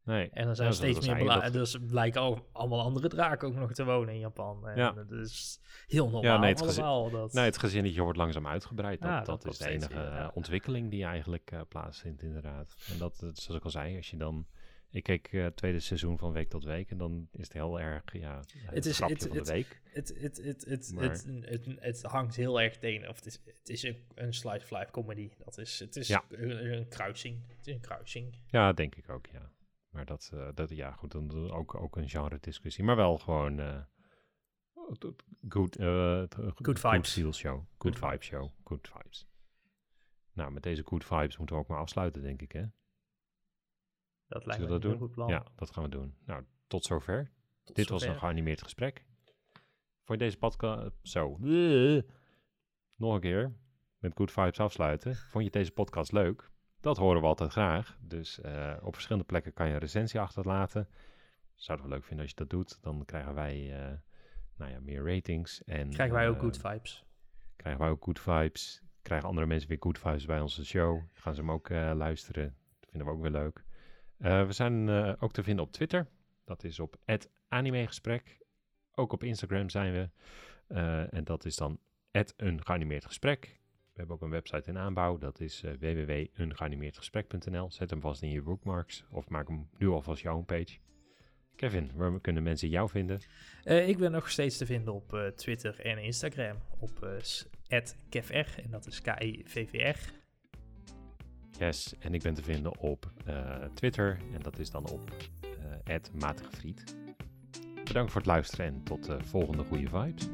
Nee. En er zijn Ja, steeds meer al Dus blijken ook allemaal andere draken ook nog te wonen in Japan. En Ja. dat is heel normaal nee, het allemaal. Dat... Nee, het gezinnetje wordt langzaam uitgebreid. Dat, Ja, dat, dat is de enige eh, ja. ontwikkeling die eigenlijk eh, plaatsvindt, inderdaad. En dat, zoals ik al zei, als je dan... Ik keek eh, het tweede seizoen van week tot week en dan is het heel erg, ja, het, Het is- grapje het- van het- de week. Het, het, het, het, Maar- het, het, het hangt heel erg tegen. Of het is, het is een, een slice of life comedy. Dat is, het is Ja. een, een kruising. Het is een kruising. Ja, denk ik ook, ja. Maar dat, eh, dat ja, goed, dan ook, ook een genre discussie. Maar wel gewoon het good, vibes. show. Good, Good vibe vibes. show. Good vibes. Nou, met deze good vibes moeten we ook maar afsluiten, denk ik, hè? Dat lijkt me een dat goed plan. Ja, dat gaan we doen. Nou, tot zover. Tot Dit was een geanimeerd gesprek. Vond je deze podcast... Zo. Nog een keer. Met good vibes afsluiten. Vond je deze podcast leuk? Dat horen we altijd graag. Dus eh, op verschillende plekken kan je een recensie achterlaten. Zouden we leuk vinden als je dat doet. Dan krijgen wij eh, nou ja, meer ratings. En, Krijgen wij ook eh, good vibes. Krijgen wij ook good vibes. Krijgen andere mensen weer good vibes bij onze show. Gaan ze hem ook luisteren. Dat vinden we ook weer leuk. We zijn ook te vinden op Twitter. Dat is op animegesprek. Ook op Instagram zijn we. En dat is dan een geanimeerd gesprek. We hebben ook een website in aanbouw. Dat is eh www.ungeanimeerdgesprek.nl. Zet hem vast in je bookmarks. Of maak hem nu alvast je homepage. Kevin, waar kunnen mensen jou vinden? Eh, ik ben nog steeds te vinden op eh, Twitter en Instagram. Op @kevr en dat is K-I-V-V-R. Yes, en ik ben te vinden op Twitter. En dat is dan op uh. Bedankt voor het luisteren en tot de volgende goede vibes.